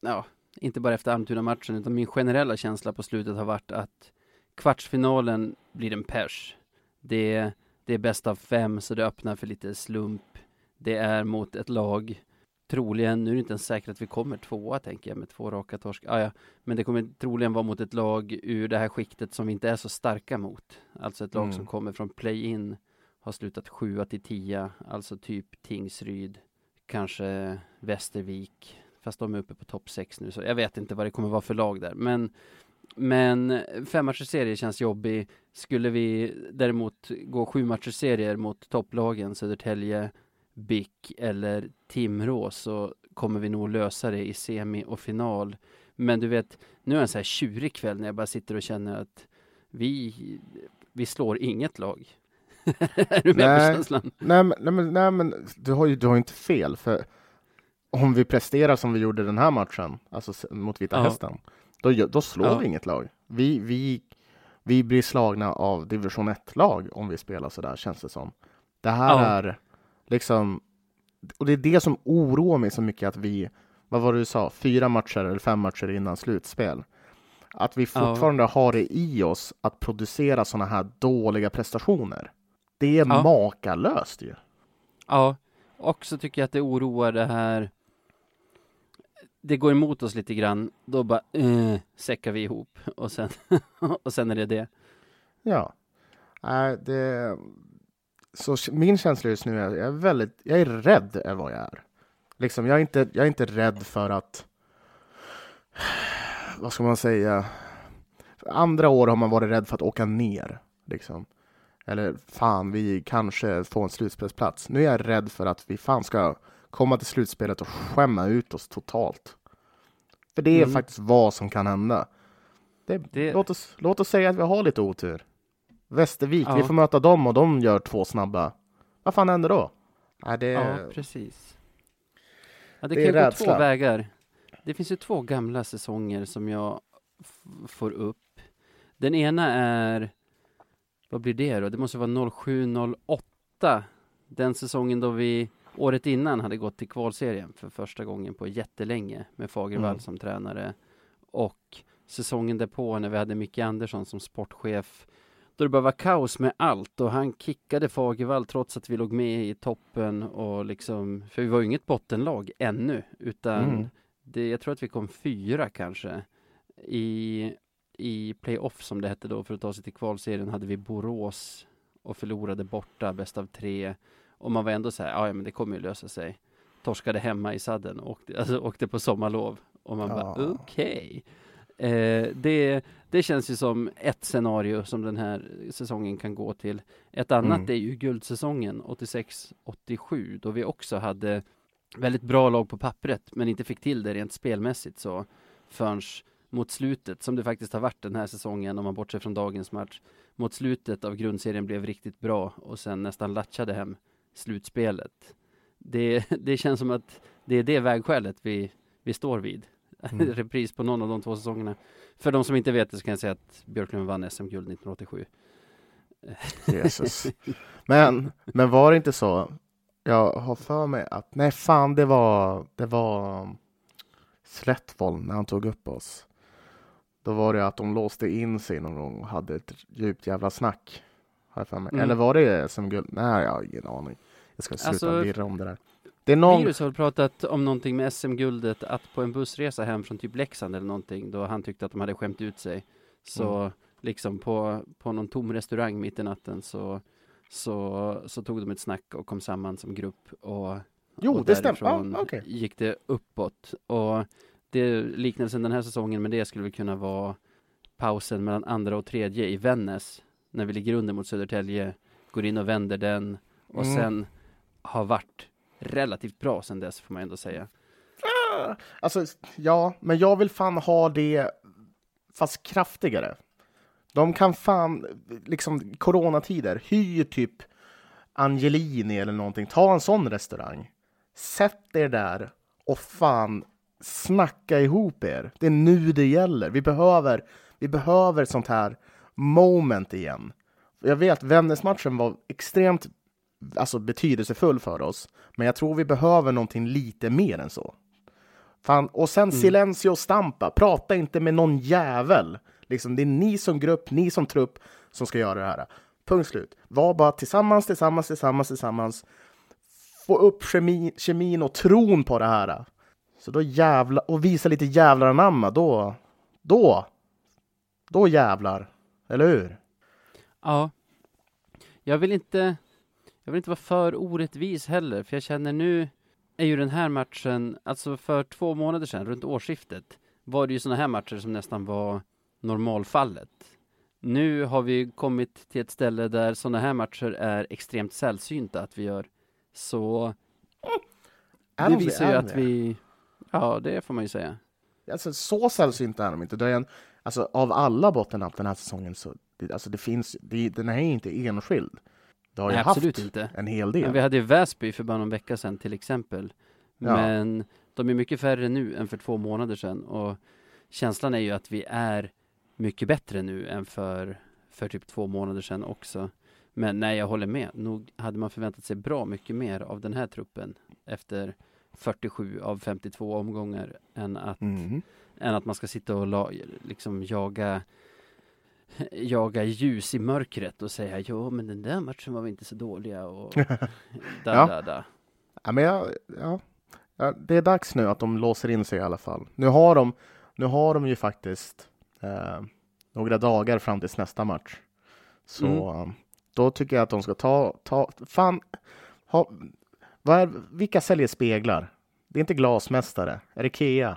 ja, inte bara efter Almtuna-matchen, utan min generella känsla på slutet har varit att kvartsfinalen blir en pers. Det, det är bäst av fem, så det öppnar för lite slump. Det är mot ett lag, troligen, nu är det inte ens säkert att vi kommer tvåa, tänker jag, med två raka torsk. Ah, ja, men det kommer troligen vara mot ett lag ur det här skiktet som vi inte är så starka mot. Alltså ett lag Mm. som kommer från play-in, har slutat sjua till tia, alltså typ Tingsryd, kanske Västervik, fast de är uppe på topp sex nu, så jag vet inte vad det kommer vara för lag där. Men, men femmatcherserie känns jobbig. Skulle vi däremot gå sju matcherserier mot topplagen, Södertälje, BIK eller Timrå, så kommer vi nog lösa det i semi och final. Men du vet, nu är det en så här tjurig kväll när jag bara sitter och känner att vi, vi slår inget lag. är du med Nej. på känslan? Nej, nej, nej, men du har ju du har inte fel. För om vi presterar som vi gjorde den här matchen, alltså mot Vita Ja. Hästen, då, då slår Ja. vi inget lag. Vi, vi, vi blir slagna av division 1-lag om vi spelar sådär, känns det som. Det här Ja. är liksom, och det är det som oroar mig så mycket att vi, vad var det du sa, fyra matcher eller fem matcher innan slutspel. Att vi Ja. fortfarande har det i oss att producera sådana här dåliga prestationer. Det är Ja. makalöst ju. Ja, också tycker jag att det oroar det här det går emot oss lite grann, då bara uh, säckar vi ihop och sen, och sen är det det. Ja. äh, det... Så min känsla just nu är jag är väldigt, jag är rädd är vad jag är. Liksom, jag är inte, jag är inte rädd för att, vad ska man säga, andra år har man varit rädd för att åka ner. Liksom. Eller fan, vi kanske får en slutspelsplats. Nu är jag rädd för att vi fan ska komma till slutspelet och skämma ut oss totalt. För det är Mm. faktiskt vad som kan hända. Det, Det- Låt, oss, låt oss säga att vi har lite otur. Västervik, Ja. vi får möta dem och de gör två snabba. Vad fan händer då? Nej, det, Ja, precis. Ja, det, det kan gå rädsla. två vägar. Det finns ju två gamla säsonger som jag får upp. Den ena är, vad blir det då? Det måste vara 07-08. Den säsongen då vi året innan hade gått till kvalserien för första gången på jättelänge med Fagervall Mm. som tränare. Och säsongen därpå när vi hade Micke Andersson som sportchef då det bara var kaos med allt och han kickade Fagervall trots att vi låg med i toppen och liksom, för vi var ju inget bottenlag ännu, utan Mm. det, jag tror att vi kom fyra kanske. I, I playoff som det hette då, för att ta sig till kvalserien hade vi Borås och förlorade borta, bäst av tre. Och man var ändå så här, "Ja, men det kommer ju lösa sig. Torskade hemma i sadden och åkte, alltså, åkte på sommarlov. Och man bara, Ja. okej. Eh, det, det känns ju som ett scenario som den här säsongen kan gå till. Ett annat Mm. är ju guldsäsongen 86-87 då vi också hade väldigt bra lag på pappret men inte fick till det rent spelmässigt så förrän mot slutet som det faktiskt har varit den här säsongen om man bortser från dagens match mot slutet av grundserien blev riktigt bra och sen nästan latchade hem slutspelet. Det, det känns som att det är det vägskälet vi, vi står vid. Mm. Repris på någon av de två säsongerna. För de som inte vet det så kan jag säga att Björklund vann SM-guld 1987. Jesus. Men, men var det inte så? Jag har för mig att, nej fan det var, det var Slättvoll när han tog upp oss. Då var det att de låste in sig någon gång och hade ett djupt jävla snack. Har jag för mig. Mm. Eller var det SM-guld? Nej, jag har ingen aning. Jag ska sluta Alltså, virra om det där. Det är någon... Virus har pratat om någonting med SM-guldet, att på en bussresa hem från typ Leksand eller någonting, då han tyckte att de hade skämt ut sig. Så Mm. liksom på, på någon tom restaurang mitt i natten så, så, så tog de ett snack och kom samman som grupp och, Jo, och det stämmer. Ah, okej. gick det uppåt. Och det liknelsen den här säsongen med det skulle väl kunna vara pausen mellan andra och tredje i Vännäs, när vi ligger under mot Södertälje, går in och vänder den och Mm. sen har varit relativt bra sen dess får man ändå säga. Ah, alltså, ja, men jag vill fan ha det fast kraftigare. De kan fan, liksom coronatider, hyr typ Angelini eller någonting. Ta en sån restaurang. Sätt er där och fan snacka ihop er. Det är nu det gäller. Vi behöver, vi behöver sånt här moment igen. Jag vet, Vännäsmatchen var extremt alltså, betydelsefull för oss, men jag tror vi behöver någonting lite mer än så. Fan, och sen silencio stampa, prata inte med någon jävel. Liksom, det är ni som grupp, ni som trupp som ska göra det här. Punkt slut. Var bara tillsammans, tillsammans, tillsammans, tillsammans. Få upp kemi, kemin och tron på det här. Så då jävla och visa lite jävlar anamma, då, då, då jävlar. Eller hur? Ja. Jag vill inte, jag vill inte vara för orättvis heller, för jag känner nu är ju den här matchen, alltså för två månader sedan, runt årsskiftet, var det ju sådana här matcher som nästan var normalfallet. Nu har vi kommit till ett ställe där sådana här matcher är extremt sällsynta att vi gör. Så det de- visar ju att vi, ja det får man ju säga. Alltså, så sällsynta är de inte. Det är en, alltså, av alla bottennapp den här säsongen så det, alltså, det finns, det, den är inte enskild. Det har Nej, haft absolut inte. en hel del. Men vi hade ju Väsby för bara någon vecka sedan till exempel. Ja. Men de är mycket färre nu än för två månader sedan och känslan är ju att vi är mycket bättre nu än för, för typ två månader sedan också. Men nej, jag håller med. Nog hade man förväntat sig bra mycket mer av den här truppen efter 47 av 52 omgångar än att, Mhm. än att man ska sitta och la, liksom jaga jaga ljus i mörkret och säga jo men den där matchen var vi inte så dåliga och da, Ja. da, da. Ja, men jag, ja, ja, det är dags nu att de låser in sig i alla fall. Nu har de, nu har de ju faktiskt eh, några dagar fram till nästa match. Så Mm. eh, då tycker jag att de ska ta, ta fan, ha, vad är, vilka säljer speglar? Det är inte glasmästare, är det Ikea?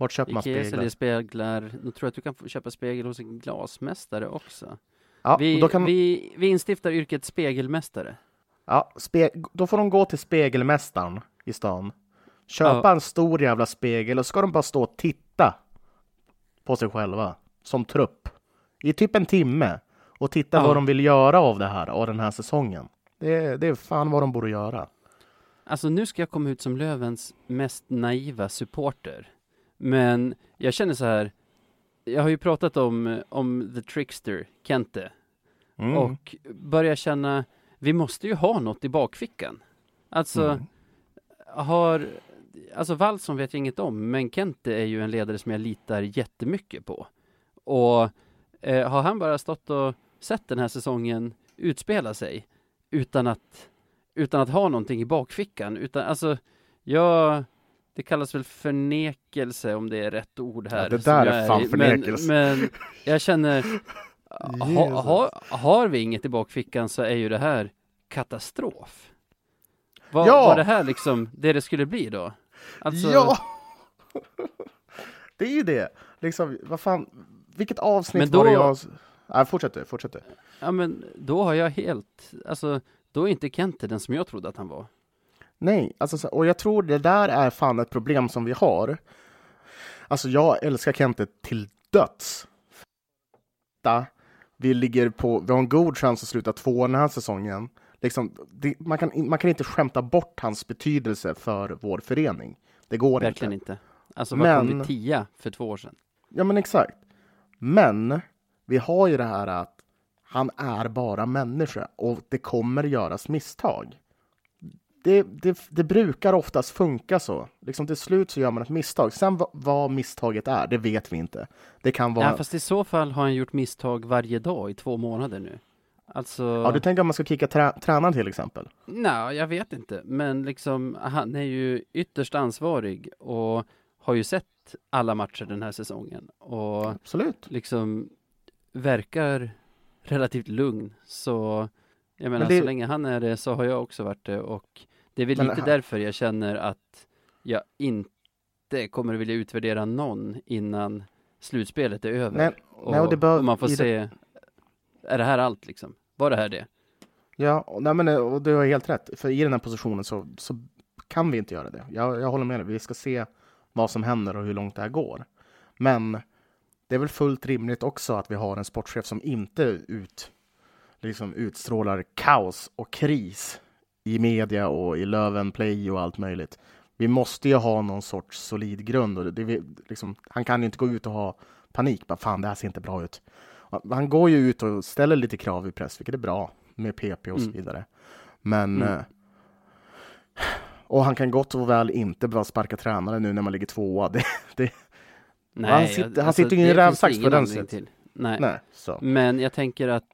Vart köper man speglar? säljer speglar. Nu tror jag att du kan köpa spegel hos en glasmästare också. Ja, Vi, kan, vi, vi instiftar yrket spegelmästare. ja, spe, då får de gå till spegelmästaren i stan. Köpa Ja. en stor jävla spegel och ska de bara stå och titta på sig själva som trupp i typ en timme och titta Ja. vad de vill göra av det här av den här säsongen. Det, är- det är fan vad de borde göra. Alltså nu ska jag komma ut som Lövens mest naiva supporter. Men jag känner så här. Jag har ju pratat om, om The Trickster, Kente. Mm. Och börjar känna, vi måste ju ha något i bakfickan. Alltså, Mm. har, alltså Wallson vet jag inget om, men Kente är ju en ledare som jag litar jättemycket på. Och eh, har han bara stått och sett den här säsongen utspela sig utan att, utan att ha någonting i bakfickan, utan alltså, jag, det kallas väl förnekelse om det är rätt ord här. Ja, det där är fan förnekelse. Men, men jag känner, ha, ha, har vi inget i bakfickan så är ju det här katastrof. Var, Ja! var det här liksom det det skulle bli då? Alltså, Ja! det är ju det. Liksom, vad fan, vilket avsnitt Men då- var det jag... Nej, fortsätt du, fortsätt du. ja men då har jag helt, alltså då är inte Kente den som jag trodde att han var. Nej, alltså, så- och jag tror det där är fan ett problem som vi har. Alltså jag älskar Kente till döds. Vi ligger på, vi har en god chans att sluta två den här säsongen. Liksom, det, man, kan, man kan inte skämta bort hans betydelse för vår förening. Det går Verkligen inte. inte. Alltså vad kom vi tia för två år sedan? Ja men exakt. Men vi har ju det här att han är bara människa och det kommer göras misstag. Det, det, det brukar oftast funka så. Liksom till slut så gör man ett misstag. Sen vad, vad misstaget är, det vet vi inte. Det kan vara... Ja, fast i så fall har han gjort misstag varje dag i två månader nu. Alltså... Ja, du tänker att man ska kicka trä tränaren till exempel? Nej, jag vet inte. Men liksom, han är ju ytterst ansvarig och har ju sett alla matcher den här säsongen. Och Absolut. liksom verkar relativt lugn. Så jag menar, Men det- så länge han är det så har jag också varit det. Och det är väl Men lite han- därför jag känner att jag inte kommer vilja utvärdera någon innan slutspelet är över. Nej, och, nej, och bör- och man får i det- se, är det här allt liksom? Var det här det? Ja, och, nej, men, och du har helt rätt. För i den här positionen så, så kan vi inte göra det. Jag, jag håller med dig. Vi ska se vad som händer och hur långt det här går. Men det är väl fullt rimligt också att vi har en sportchef som inte ut, liksom utstrålar kaos och kris i media och i Löven Play och allt möjligt. Vi måste ju ha någon sorts solid grund. Och det, det, liksom, han kan ju inte gå ut och ha panik. Bara, Fan, det här ser inte bra ut. Han går ju ut och ställer lite krav i press, vilket är bra med PP och så Mm. vidare. Men... Mm. eh, Och han kan gott och väl inte behöva sparka tränare nu när man ligger tvåa. Det, det, Nej, Han sitter- jag- han sitter ju i en rävsax på den till. Nej. nej, så. Men jag tänker att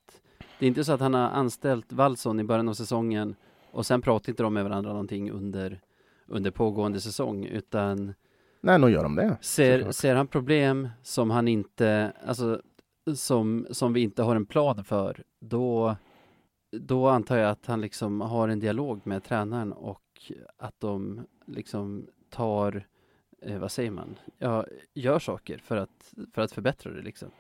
det är inte så att han har anställt Wallson i början av säsongen och sen pratar inte de med varandra någonting under, under pågående säsong utan Nej, nog gör de det. ser, ser han problem som han inte, alltså som, som vi inte har en plan för, då, då antar jag att han liksom har en dialog med tränaren och att de liksom tar, eh, vad säger man, ja, gör saker för att, för att förbättra det liksom.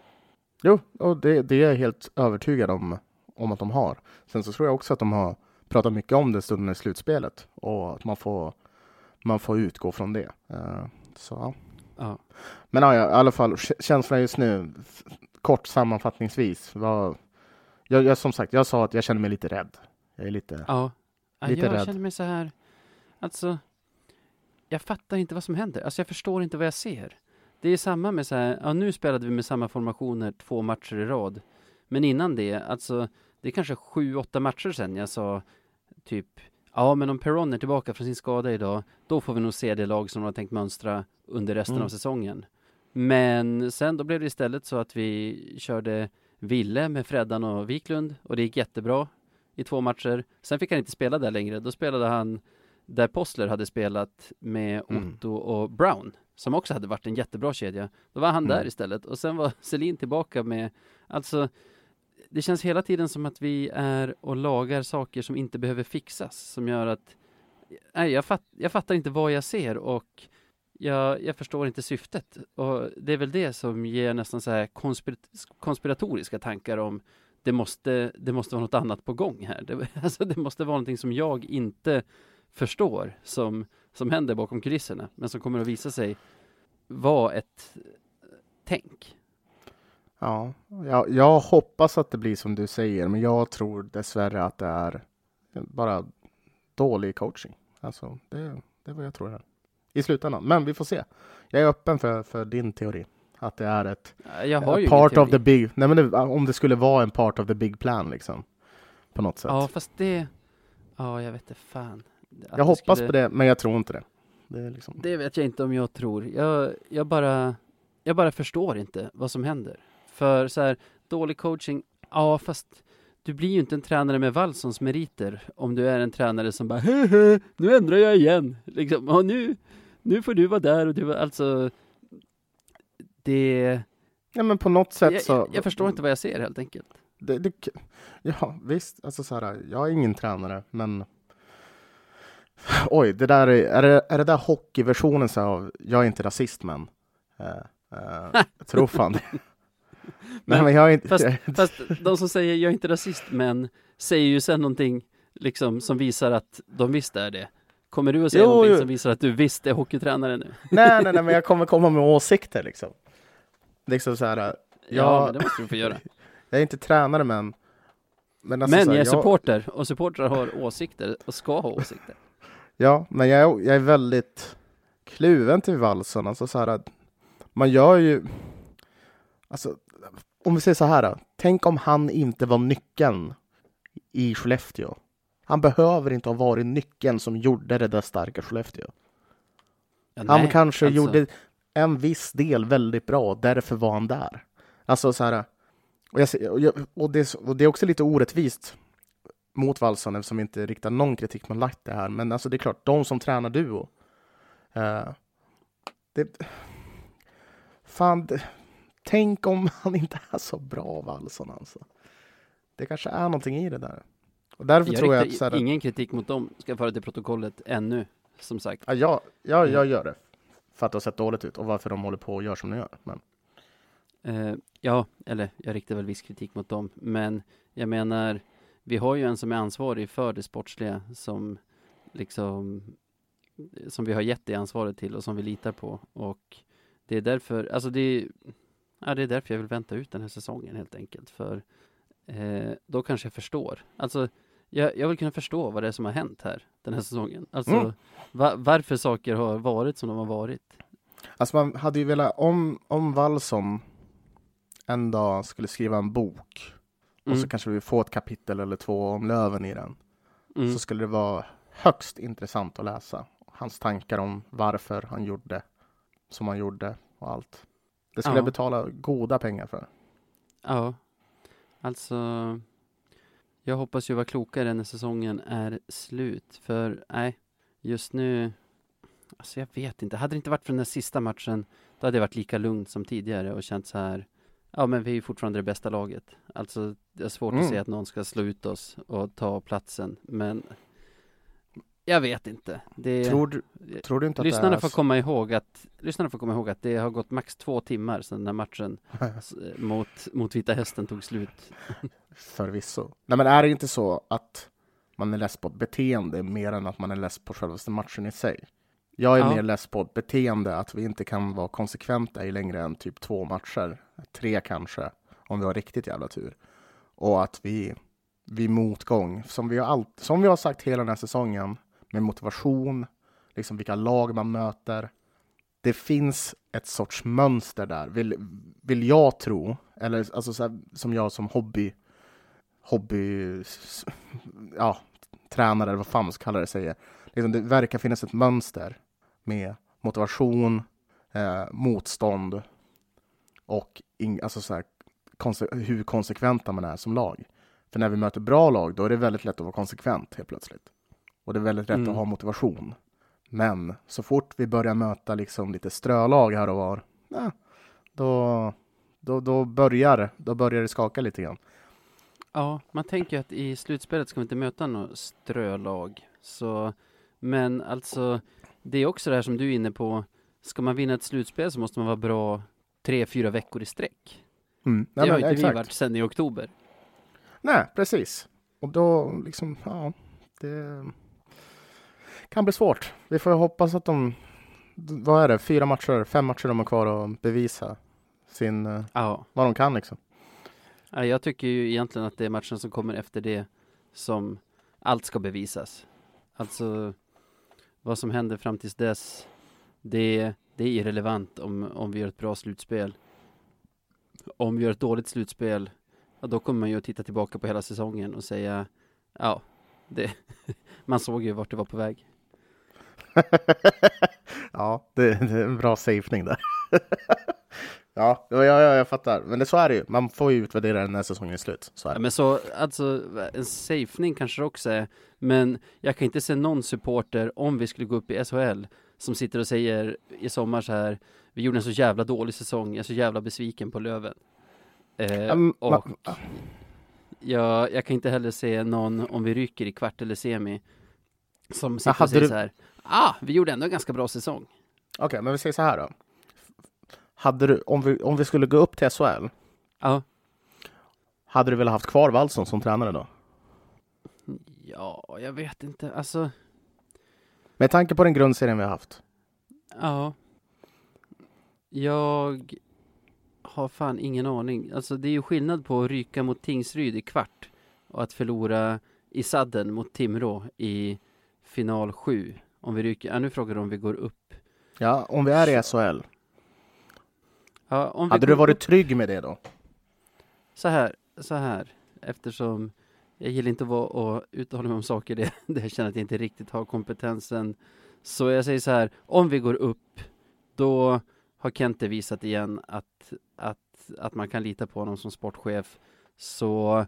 Jo, och det, det är jag helt övertygad om, om att de har. Sen så tror jag också att de har pratat mycket om det stunden i slutspelet och att man får, man får utgå från det. Eh, så, ja. Men ja, i alla fall känslan just nu, kort sammanfattningsvis. Var, jag, jag, som sagt, jag sa att jag känner mig lite rädd. Jag är lite... Ja, ja Lite jag rädd. känner mig så här, alltså, jag fattar inte vad som händer. Alltså jag förstår inte vad jag ser. Det är samma med så här, ja nu spelade vi med samma formationer två matcher i rad. Men innan det, alltså, det är kanske sju, åtta matcher sedan jag sa typ, ja men om Perron är tillbaka från sin skada idag, då får vi nog se det lag som de har tänkt mönstra under resten Mm. av säsongen. Men sen då blev det istället så att vi körde Ville med Freddan och Wiklund och det gick jättebra i två matcher. Sen fick han inte spela där längre. Då spelade han där Postler hade spelat med Mm. Otto och Brown, som också hade varit en jättebra kedja. Då var han Mm. där istället och sen var Selin tillbaka med, alltså det känns hela tiden som att vi är och lagar saker som inte behöver fixas, som gör att nej, jag, fatt, jag fattar inte vad jag ser och jag, jag förstår inte syftet. Och det är väl det som ger nästan så här konspir- konspiratoriska tankar om det måste, det måste vara något annat på gång här. Det, alltså det måste vara någonting som jag inte förstår som, som händer bakom kulisserna, men som kommer att visa sig vara ett eh, tänk. Ja, jag, jag hoppas att det blir som du säger, men jag tror dessvärre att det är bara dålig coaching. Alltså, det, det är vad jag tror här. I slutändan. Men vi får se. Jag är öppen för, för din teori. Att det är ett Jag har ju part of the big... Nej, men det, om det skulle vara en part of the big plan liksom. På något sätt. Ja, fast det... Ja, jag vet inte fan. Jag hoppas skulle- på det, men jag tror inte det. Det liksom... Det vet jag inte om jag tror. Jag, jag, bara, jag bara förstår inte vad som händer. För så här, dålig coaching, ja fast du blir ju inte en tränare med Wallsons meriter om du är en tränare som bara Hehe, nu ändrar jag igen. Liksom, och nu, nu får du vara där och du alltså det, Ja, men på något sätt jag, så... jag, jag förstår inte vad jag ser helt enkelt. Det, det, ja, visst. Alltså så här, jag är ingen tränare, men... Oj, det där är, är, det, är det där hockeyversionen så av Jag är inte rasist, men... Uh, jag tror fan det. Nej, men jag är inte... Fast, jag fast de som säger jag är inte rasist men säger ju sen någonting liksom som visar att de visst är det. Kommer du att säga Jo, någonting jo. som visar att du visst är hockeytränare nu? nej, nej, nej, men jag kommer komma med åsikter liksom. Liksom så här... Ja, Jag, men det måste du få göra. jag är inte tränare, men... Men, alltså Men jag är supporter och supportrar har åsikter och ska ha åsikter. Ja, men jag, är- jag är väldigt kluven till valsen. Alltså så här att man gör ju... Alltså, om vi säger så här. då. Tänk om han inte var nyckeln i Skellefteå. Han behöver inte ha varit nyckeln som gjorde det där starka Skellefteå. Ja, Han nej, kanske alltså, gjorde en viss del väldigt bra, därför var han där. Alltså så här, och, jag, och, det, och det är också lite orättvist mot Wallson eftersom vi inte riktar någon kritik mot det här. Men alltså det är klart, de som tränar duo. eh, det, fan, det, tänk om han inte är så bra Wallson alltså. Det kanske är någonting i det där. Och därför Jag tror jag att så här, ingen kritik mot dem, ska föra till protokollet ännu, som sagt. Ja, jag, jag, jag gör det. För att det har sett dåligt ut och varför de håller på och gör som de gör. Men, Eh, ja, eller jag riktar väl viss kritik mot dem, men jag menar, vi har ju en som är ansvarig för det sportsliga som liksom som vi har gett det ansvaret till och som vi litar på och det är därför, alltså det är, ja, det är därför jag vill vänta ut den här säsongen helt enkelt för eh, då kanske jag förstår. Alltså jag, jag vill kunna förstå vad det är som har hänt här den här säsongen. Alltså Mm. va, varför saker har varit som de har varit. alltså man hade ju velat, om, om Wallson en dag skulle skriva en bok och så Mm. kanske vi får ett kapitel eller två om Löven i den. Mm. Så skulle det vara högst intressant att läsa. Hans tankar om varför han gjorde som han gjorde och allt. Det skulle Ja. jag betala goda pengar för. Ja, alltså jag hoppas ju vara klokare när säsongen är slut, för nej, just nu, alltså jag vet inte, hade det inte varit för den där sista matchen, då hade jag varit lika lugnt som tidigare och känt så här, ja men vi är fortfarande det bästa laget. Alltså det är svårt Mm. att se att någon ska slå ut oss och ta platsen, men jag vet inte. Det, Tror, du- tror du inte att lyssnarna det är får komma ihåg att, lyssnarna får komma ihåg att det har gått max två timmar sedan den här matchen mot, mot Vita Hästen tog slut. Förvisso. Nej, men är det inte så att man är less på ett beteende mer än att man är less på själva matchen i sig? Jag är Ja. mer less på beteende, att vi inte kan vara konsekventa i längre än typ två matcher. Tre kanske, om vi har riktigt jävla tur. Och att vi vid motgång, som vi har, allt, som vi har sagt hela den här säsongen, med motivation, liksom vilka lag man möter. Det finns ett sorts mönster där, vill, vill jag tro. Eller alltså så här, som jag som hobby hobby ja, tränare eller vad fan man ska kalla det säger. Liksom det verkar finnas ett mönster med motivation, eh, motstånd och in, alltså så här, konse- hur konsekventa man är som lag. För när vi möter bra lag, då är det väldigt lätt att vara konsekvent helt plötsligt. Och det är väldigt lätt Mm. att ha motivation. Men så fort vi börjar möta liksom lite strölag här och var, ja, då, då, då, börjar, då börjar det skaka lite grann. Ja, man tänker att i slutspelet ska vi inte möta något strölag. Så, men alltså, det är också det här som du är inne på. Ska man vinna ett slutspel så måste man vara bra tre, fyra veckor i sträck. Mm. Det Nej, har men inte vi varit sedan i oktober. Nej, precis. Och då liksom, ja, det kan bli svårt. Vi får hoppas att de, vad är det, fyra matcher, fem matcher de har kvar att bevisa sin, eh, Ja, vad de kan liksom. Ja, jag tycker ju egentligen att det är matchen som kommer efter det som allt ska bevisas. Alltså, vad som händer fram tills dess, det, det är irrelevant om, om vi gör ett bra slutspel. Om vi gör ett dåligt slutspel, ja, då kommer man ju att titta tillbaka på hela säsongen och säga, ja, det, man såg ju vart det var på väg. ja, det, det är en bra safening där. ja, ja, ja, jag fattar. Men det, så är det ju. Man får ju utvärdera när säsongen är slut. Så är det. men så, alltså, en safening kanske det också är, men jag kan inte se någon supporter, om vi skulle gå upp i SHL, som sitter och säger i sommar så här, vi gjorde en så jävla dålig säsong, jag är så jävla besviken på Löven. Eh, Mm, och jag, jag kan inte heller se någon, om vi ryker i kvart eller semi, som sitter och säger du- så här, ah, vi gjorde ändå en ganska bra säsong. Okej, men vi säger så här då. Hade du, om vi, om vi skulle gå upp till SHL, Ja, hade du velat haft kvar Wallson som tränare då? ja, jag vet inte, alltså, Med tanke på den grundserien vi har haft. Ja. Jag har fan ingen aning. Alltså det är ju skillnad på att ryka mot Tingsryd i kvart och att förlora i sadden mot Timrå i final sju. Om vi ryker, ja nu frågar du om vi går upp. Ja, om vi är i SHL, Ja, hade du varit trygg med det då? så här, så här, eftersom jag gillar inte att vara och uttala mig om saker där, där jag känner att jag inte riktigt har kompetensen. Så jag säger så här, om vi går upp, då har Kente visat igen att, att, att man kan lita på honom som sportchef. Så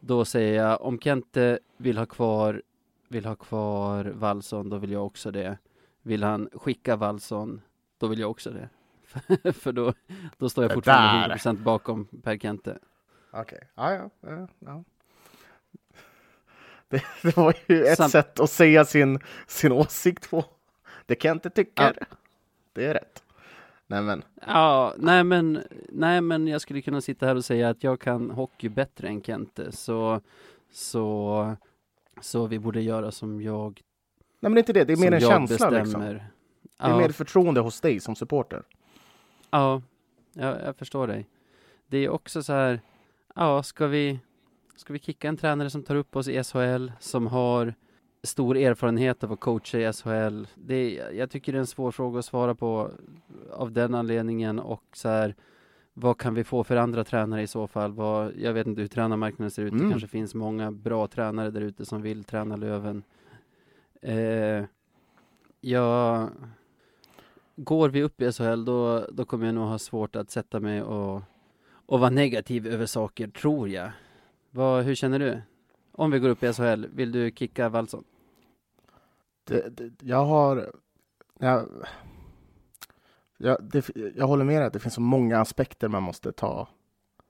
då säger jag, om Kente vill ha kvar, vill ha kvar Wallson, då vill jag också det. Vill han skicka Wallson, då vill jag också det. För då, då står jag fortfarande där. 100% bakom Per Kente. Okej, ja, ja, ja, ja. Det, det var ju ett Samt- sätt att säga sin, sin åsikt på. Det jag inte tycka. Det är rätt. Nej men, Ja, nej men, nej men jag skulle kunna sitta här och säga att jag kan hockey bättre än Kente, så, så, så vi borde göra som jag, nej men det är inte det, det är mer en känsla liksom. Det är Ja, mer förtroende hos dig som supporter. Ja, jag, jag förstår dig. Det är också så här, ja, ska vi, ska vi kicka en tränare som tar upp oss i SHL, som har stor erfarenhet av att coacha i SHL? Det, är- jag tycker det är en svår fråga att svara på av den anledningen och så här, vad kan vi få för andra tränare i så fall? Vad, jag vet inte hur tränarmarknaden ser ut. Det Mm. kanske finns många bra tränare där ute som vill träna Löven. Eh, jag, går vi upp i SHL då, då kommer jag nog ha svårt att sätta mig och, och vara negativ över saker, tror jag. Vad, hur känner du? Om vi går upp i SHL, vill du kicka Wallson? Det, det, jag har... Jag, jag, det, jag håller med dig att det finns så många aspekter man måste ta.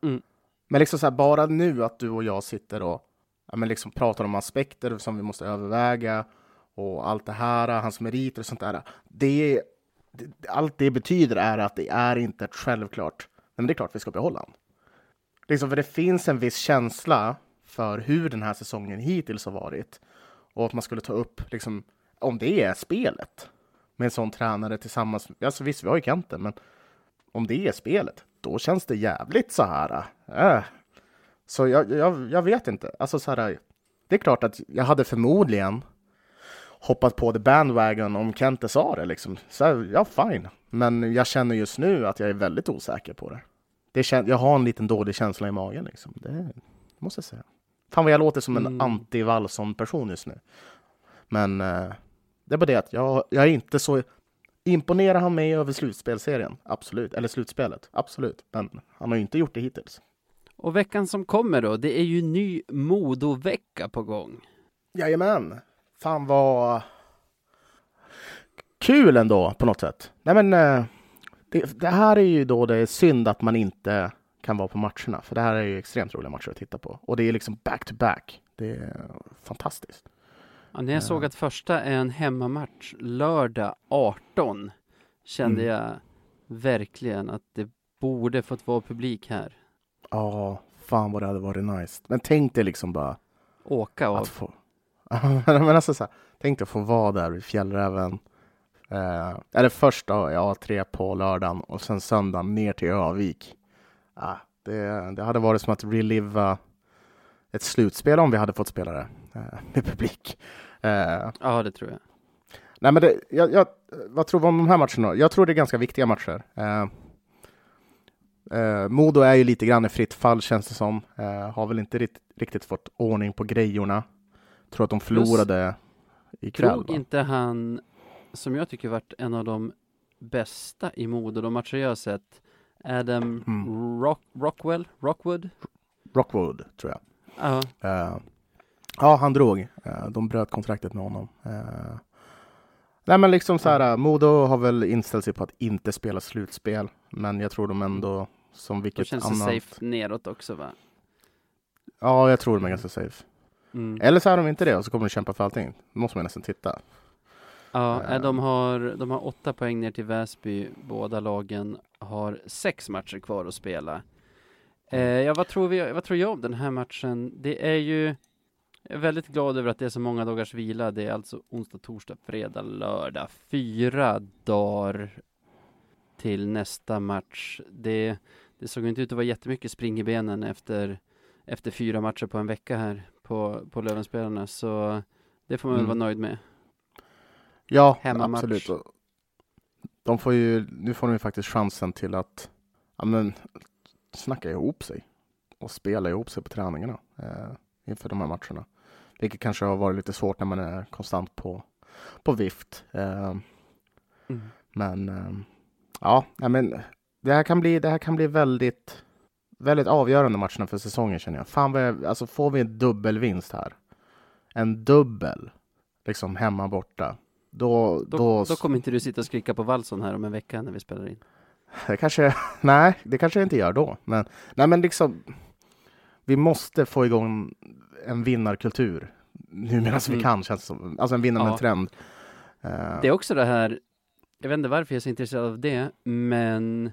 Mm. Men liksom så här, bara nu att du och jag sitter och ja, men liksom pratar om aspekter som vi måste överväga och allt det här, hans meriter och sånt där. Det, det, allt det betyder är att det är inte ett självklart. Men det är klart vi ska behålla honom. Liksom för det finns en viss känsla för hur den här säsongen hittills har varit och att man skulle ta upp, liksom, om det är spelet med en sån tränare tillsammans. Alltså visst, vi har ju Kenten, men om det är spelet, då känns det jävligt så här. Äh. Så jag, jag, jag vet inte. Alltså så här, det är klart att jag hade förmodligen hoppat på the bandwagon om Kente sa det liksom. Så här, ja, fine. Men jag känner just nu att jag är väldigt osäker på det. det kän- jag har en liten dålig känsla i magen liksom. Det måste jag säga. Fan vad jag låter som en Mm. anti-Wallson-person just nu. Men eh, det är bara det att jag, jag är inte så... Imponerar han mig över slutspelserien? Absolut. Eller slutspelet? Absolut. Men han har ju inte gjort det hittills. Och veckan som kommer då, det är ju ny Modo-vecka på gång. Jajamän. Fan vad kul ändå på något sätt. Nej men eh, det, det här är ju då det är synd att man inte kan vara på matcherna. För det här är ju extremt roliga matcher att titta på. Och det är liksom back to back. Det är fantastiskt. Ja, när jag såg att första är en hemmamatch lördag 18 kände Mm. jag verkligen att det borde fått vara publik här. Ja, fan vad det hade varit nice. Men tänk dig liksom bara Åka att få... men alltså så här, tänk att få vara där vid Fjällräven. Eh, eller först då, ja, tre på lördagen och sen söndagen ner till Övik. Ah, det, det hade varit som att reliva ett slutspel om vi hade fått spela det eh, med publik. Eh, Ja, det tror jag. nej, men det, jag, jag, vad tror vi om de här matcherna? Jag tror det är ganska viktiga matcher. Eh, eh, Modo är ju lite grann i fritt fall känns det som. Eh, har väl inte rikt, riktigt fått ordning på grejorna. Tror att de förlorade ikväll. Drog inte han, som jag tycker varit en av de bästa i Modo, de matcher jag sett, Adam Mm. Rock, Rockwell, Rockwood? Rockwood, tror jag. Ja, Eh, ja, han drog. Eh, de bröt kontraktet med honom. Eh, nej, men liksom så här, Modo har väl inställt sig på att inte spela slutspel, men jag tror de ändå som vilket känns det annat. safe neråt också va? Ja, jag tror de är ganska safe. Mm. Eller så är de inte det och så kommer de kämpa för allting. Då måste man nästan titta. Ja, nej, de har, de har åtta poäng ner till Väsby. Båda lagen har sex matcher kvar att spela. Eh, ja, vad tror vi, vad tror jag om den här matchen? Det är ju, jag är väldigt glad över att det är så många dagars vila. Det är alltså onsdag, torsdag, fredag, lördag. Fyra dagar till nästa match. Det, det såg inte ut att vara jättemycket spring i benen efter, efter fyra matcher på en vecka här på, på Lövenspelarna. Så det får man väl Mm. vara nöjd med. Ja, Hemmamatch. absolut. De får ju, nu får de ju faktiskt chansen till att ja, men, snacka ihop sig. och spela ihop sig på träningarna eh, inför de här matcherna. Vilket kanske har varit lite svårt när man är konstant på, på vift. Eh, Mm. men eh, ja, men det här kan bli, det här kan bli väldigt, väldigt avgörande matcherna för säsongen känner jag. Fan vad jag, alltså får vi en dubbelvinst här, en dubbel, liksom hemma borta, då, Då, då, då kommer inte du sitta och skrika på Wallson här om en vecka när vi spelar in. det kanske, nej, det kanske jag inte gör då. Men, nej, men liksom, vi måste få igång en vinnarkultur nu medan vi Mm. kan, känns det som. Alltså en vinnande Ja. trend. Eh, Det är också det här, jag vet inte varför jag är så intresserad av det, men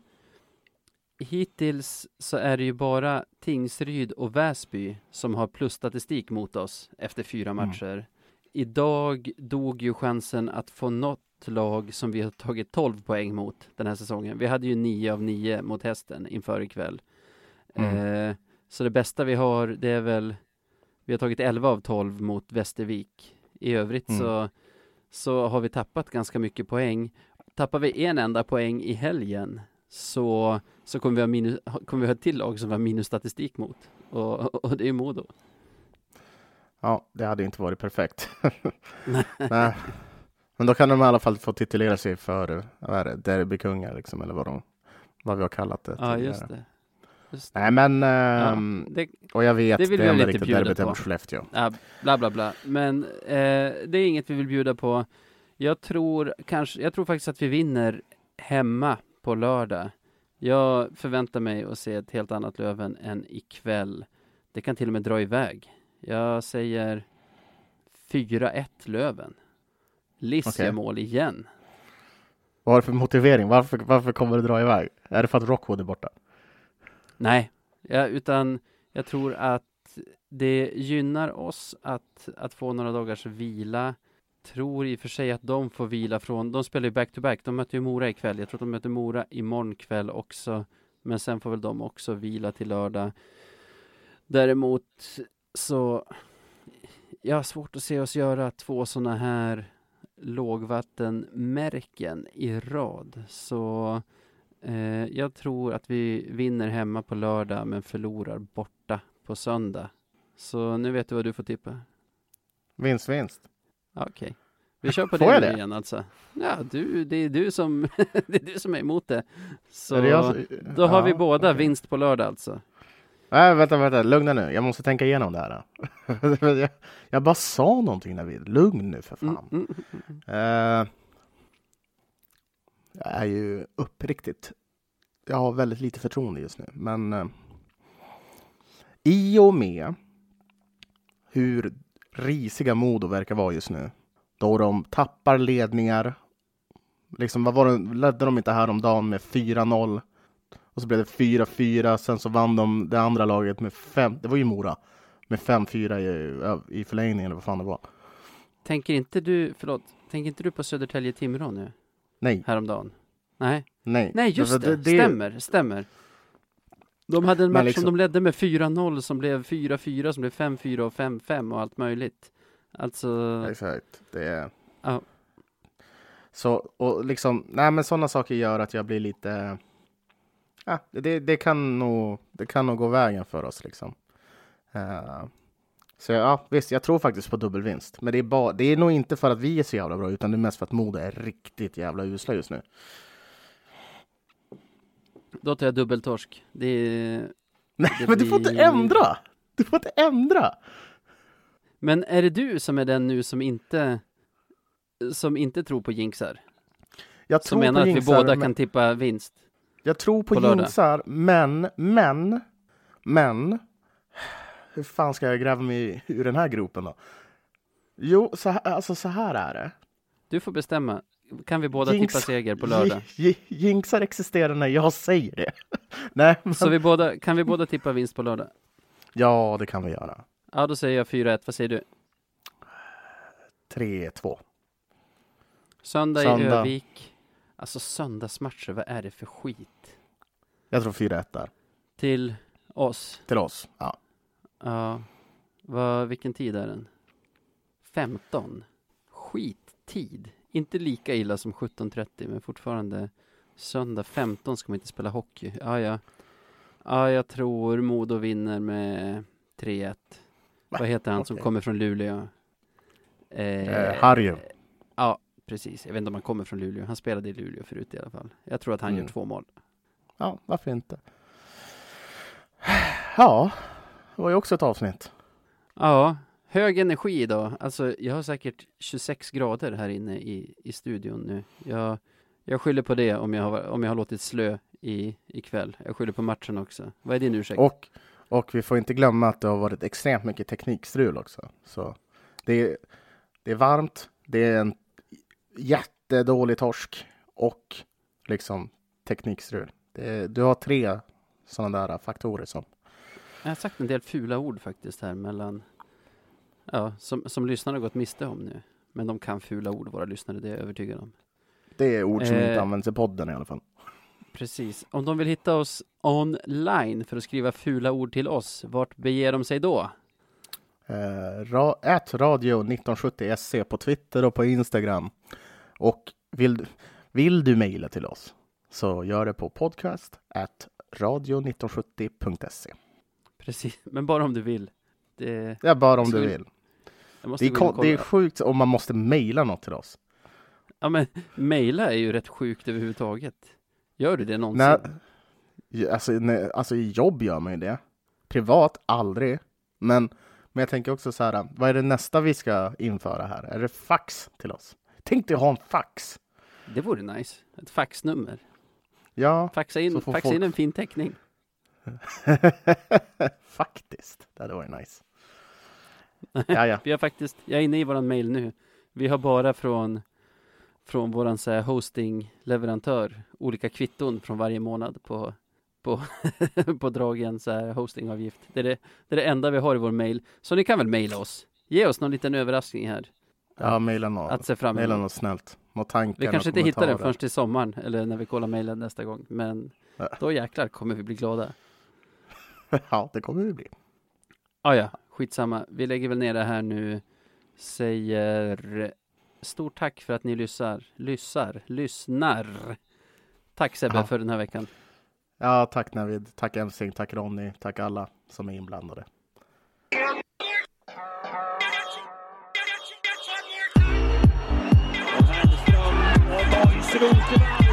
hittills så är det ju bara Tingsryd och Väsby som har plusstatistik mot oss efter fyra Mm. matcher. Idag dog ju chansen att få något lag som vi har tagit 12 poäng mot den här säsongen. Vi hade ju 9 av 9 mot hästen inför ikväll. Mm. Eh, så det bästa vi har, det är väl, vi har tagit 11 av 12 mot Västervik. I övrigt Mm. så, så har vi tappat ganska mycket poäng. Tappar vi en enda poäng i helgen så, så kommer, vi ha minus, kommer vi ha ett till lag som vi har minusstatistik mot. Och, och det är Modo. Ja, det hade inte varit perfekt. Nej. Men då kan de i alla fall få titulera sig för det, derbykungar, liksom, eller vad, de, vad vi har kallat det. Ja, just det. Just det. Nej, men, Ja, ehm, det, och jag vet, det det, vill väl enda riktigt derbyt är på. mot Skellefteå. Ja, bla bla bla. Men eh, det är inget vi vill bjuda på. Jag tror kanske, jag tror faktiskt att vi vinner hemma på lördag. Jag förväntar mig att se ett helt annat Löven än ikväll. Det kan till och med dra iväg. Jag säger 4-1 Löven. Liss gör mål igen. Vad har du för motivering? Varför, varför kommer det dra iväg? Är det för att Rockwood är borta? Nej, ja, utan jag tror att det gynnar oss att, att få några dagars vila. Tror i och för sig att de får vila från, de spelar ju back-to-back, de möter ju Mora ikväll. Jag tror att de möter Mora imorgon kväll också. Men sen får väl de också vila till lördag. Däremot så, jag har svårt att se oss göra två sådana här lågvattenmärken i rad. Så Eh, jag tror att vi vinner hemma på lördag men förlorar borta på söndag. Så nu vet du vad du får tippa. Vinst, vinst. Okej. Vi kör på Får det det? igen alltså. Ja, du, det är du som, det är du som är emot det. Så det jag då har Ja, vi båda okej. vinst på lördag alltså. Nej, vänta, vänta, lugna nu. Jag måste tänka igenom det här. jag, jag bara sa någonting när vi... Lugn nu för Mm, fan. mm, mm. Eh, jag är ju uppriktigt... Jag har väldigt lite förtroende just nu, men... eh, I och med hur risiga Modo verkar vara just nu, då de tappar ledningar. Liksom, vad var det, ledde de inte häromdagen med 4-0? Och så blev det 4-4, sen så vann de det andra laget med 5, det var ju Mora, med 5-4 i, i förlängningen eller vad fan det var. Tänker inte du, förlåt, tänker inte du på Södertälje-Timrå nu, Nej, häromdagen? Nej, nej. nej just det, det, stämmer, stämmer. De hade en match liksom- som de ledde med 4-0 som blev 4-4 som blev 5-4 och 5-5 och allt möjligt. Alltså, Exakt. Det är... Ja. Så, och liksom, nej men sådana saker gör att jag blir lite... Ja, det, det, kan nog, det kan nog gå vägen för oss liksom. Eh, så ja, visst, jag tror faktiskt på dubbelvinst. Men det är, bara, det är nog inte för att vi är så jävla bra, utan det är mest för att Modo är riktigt jävla usla just nu. Då tar jag dubbeltorsk. Det. Nej, Det men du får inte ändra! Du får inte ändra! Men är det du som är den nu som inte som inte tror på jinxar? Jag Som menar att vi jinxar, båda men- kan tippa vinst? Jag tror på, på jinxar, men, men, men. Hur fan ska jag gräva mig ur den här gropen då? Jo, så alltså så här är det. Du får bestämma. Kan vi båda Jinx- tippa seger på lördag? Jinxar existerar när jag säger det. Nej, men, Så vi båda, kan vi båda tippa vinst på lördag? ja, det kan vi göra. Ja, då säger jag 4-1. Vad säger du? 3-2. Söndag, i Söndag. Övik. Alltså söndagsmatcher, vad är det för skit? Jag tror 4-1 där. Till oss? Till oss. Ja. Ja. Vad, vilken tid är den? 15? Skittid. Inte lika illa som 17.30 men fortfarande söndag 15 ska man inte spela hockey. Ja, ja. Ja, jag tror Modo vinner med 3-1. Vad heter han som Okej. kommer från Luleå? Eh, Eh, Harju. Ja, precis. Jag vet inte om han kommer från Luleå. Han spelade i Luleå förut i alla fall. Jag tror att han Mm. gör två mål. Ja, varför inte? Ja, det var ju också ett avsnitt. Ja, hög energi idag. Alltså, jag har säkert 26 grader här inne i, i studion nu. Jag, jag skyller på det om jag har, om jag har låtit slö i, ikväll. Jag skyller på matchen också. Vad är din ursäkt? Och, och vi får inte glömma att det har varit extremt mycket teknikstrul också. Så det är, det är varmt, det är en jättedålig torsk och liksom teknikstrul. Är, du har tre sådana där faktorer som Jag har sagt en del fula ord faktiskt här mellan, ja, som, som lyssnarna gått miste om nu. Men de kan fula ord, våra lyssnare, det är jag övertygad om. det är ord som Eh. inte används i podden i alla fall. Precis. Om de vill hitta oss online för att skriva fula ord till oss, vart beger de sig då? Eh, ra, radio 1970 SC på Twitter och på Instagram. Och vill, vill du mejla till oss så gör det på podcast at radio1970.se. Precis, men bara om du vill. Det, Ja, bara om du vill- Det är, det är sjukt om man måste mejla något till oss. Ja men, mejla är ju rätt sjukt överhuvudtaget. Gör du det någonsin? Nej, alltså, nej, alltså i jobb gör man ju det. Privat, aldrig. Men, men jag tänker också så här, vad är det nästa vi ska införa här? Är det fax till oss? Tänk dig ha en fax. Det vore nice. Ett faxnummer. Ja, Faxa in, faxa folk- in en fin teckning. faktiskt. Det hade varit nice. Ja, ja. Vi har faktiskt, jag är inne i våran mail nu. Vi har bara från, från våran så här, hosting-leverantör olika kvitton från varje månad på, på, på dragen så här, hostingavgift. Det är det, det är det enda vi har i vår mail. Så ni kan väl mejla oss. Ge oss någon liten överraskning här. Ja, mejla något. Att se fram Mejla något snällt. Något tankar, Vi kanske inte hittar den förrän till sommaren eller när vi kollar mejlen nästa gång. Men Ja. då jäklar kommer vi bli glada. Ja, det kommer vi bli. Ah, ja, skitsamma. Vi lägger väl ner det här nu. Säger stort tack för att ni lyssnar. Lyssnar. Lyssnar. Tack Sebbe Ja. för den här veckan. Ja, tack Navid. Tack Emsing. Tack Ronny. Tack alla som är inblandade. Hernström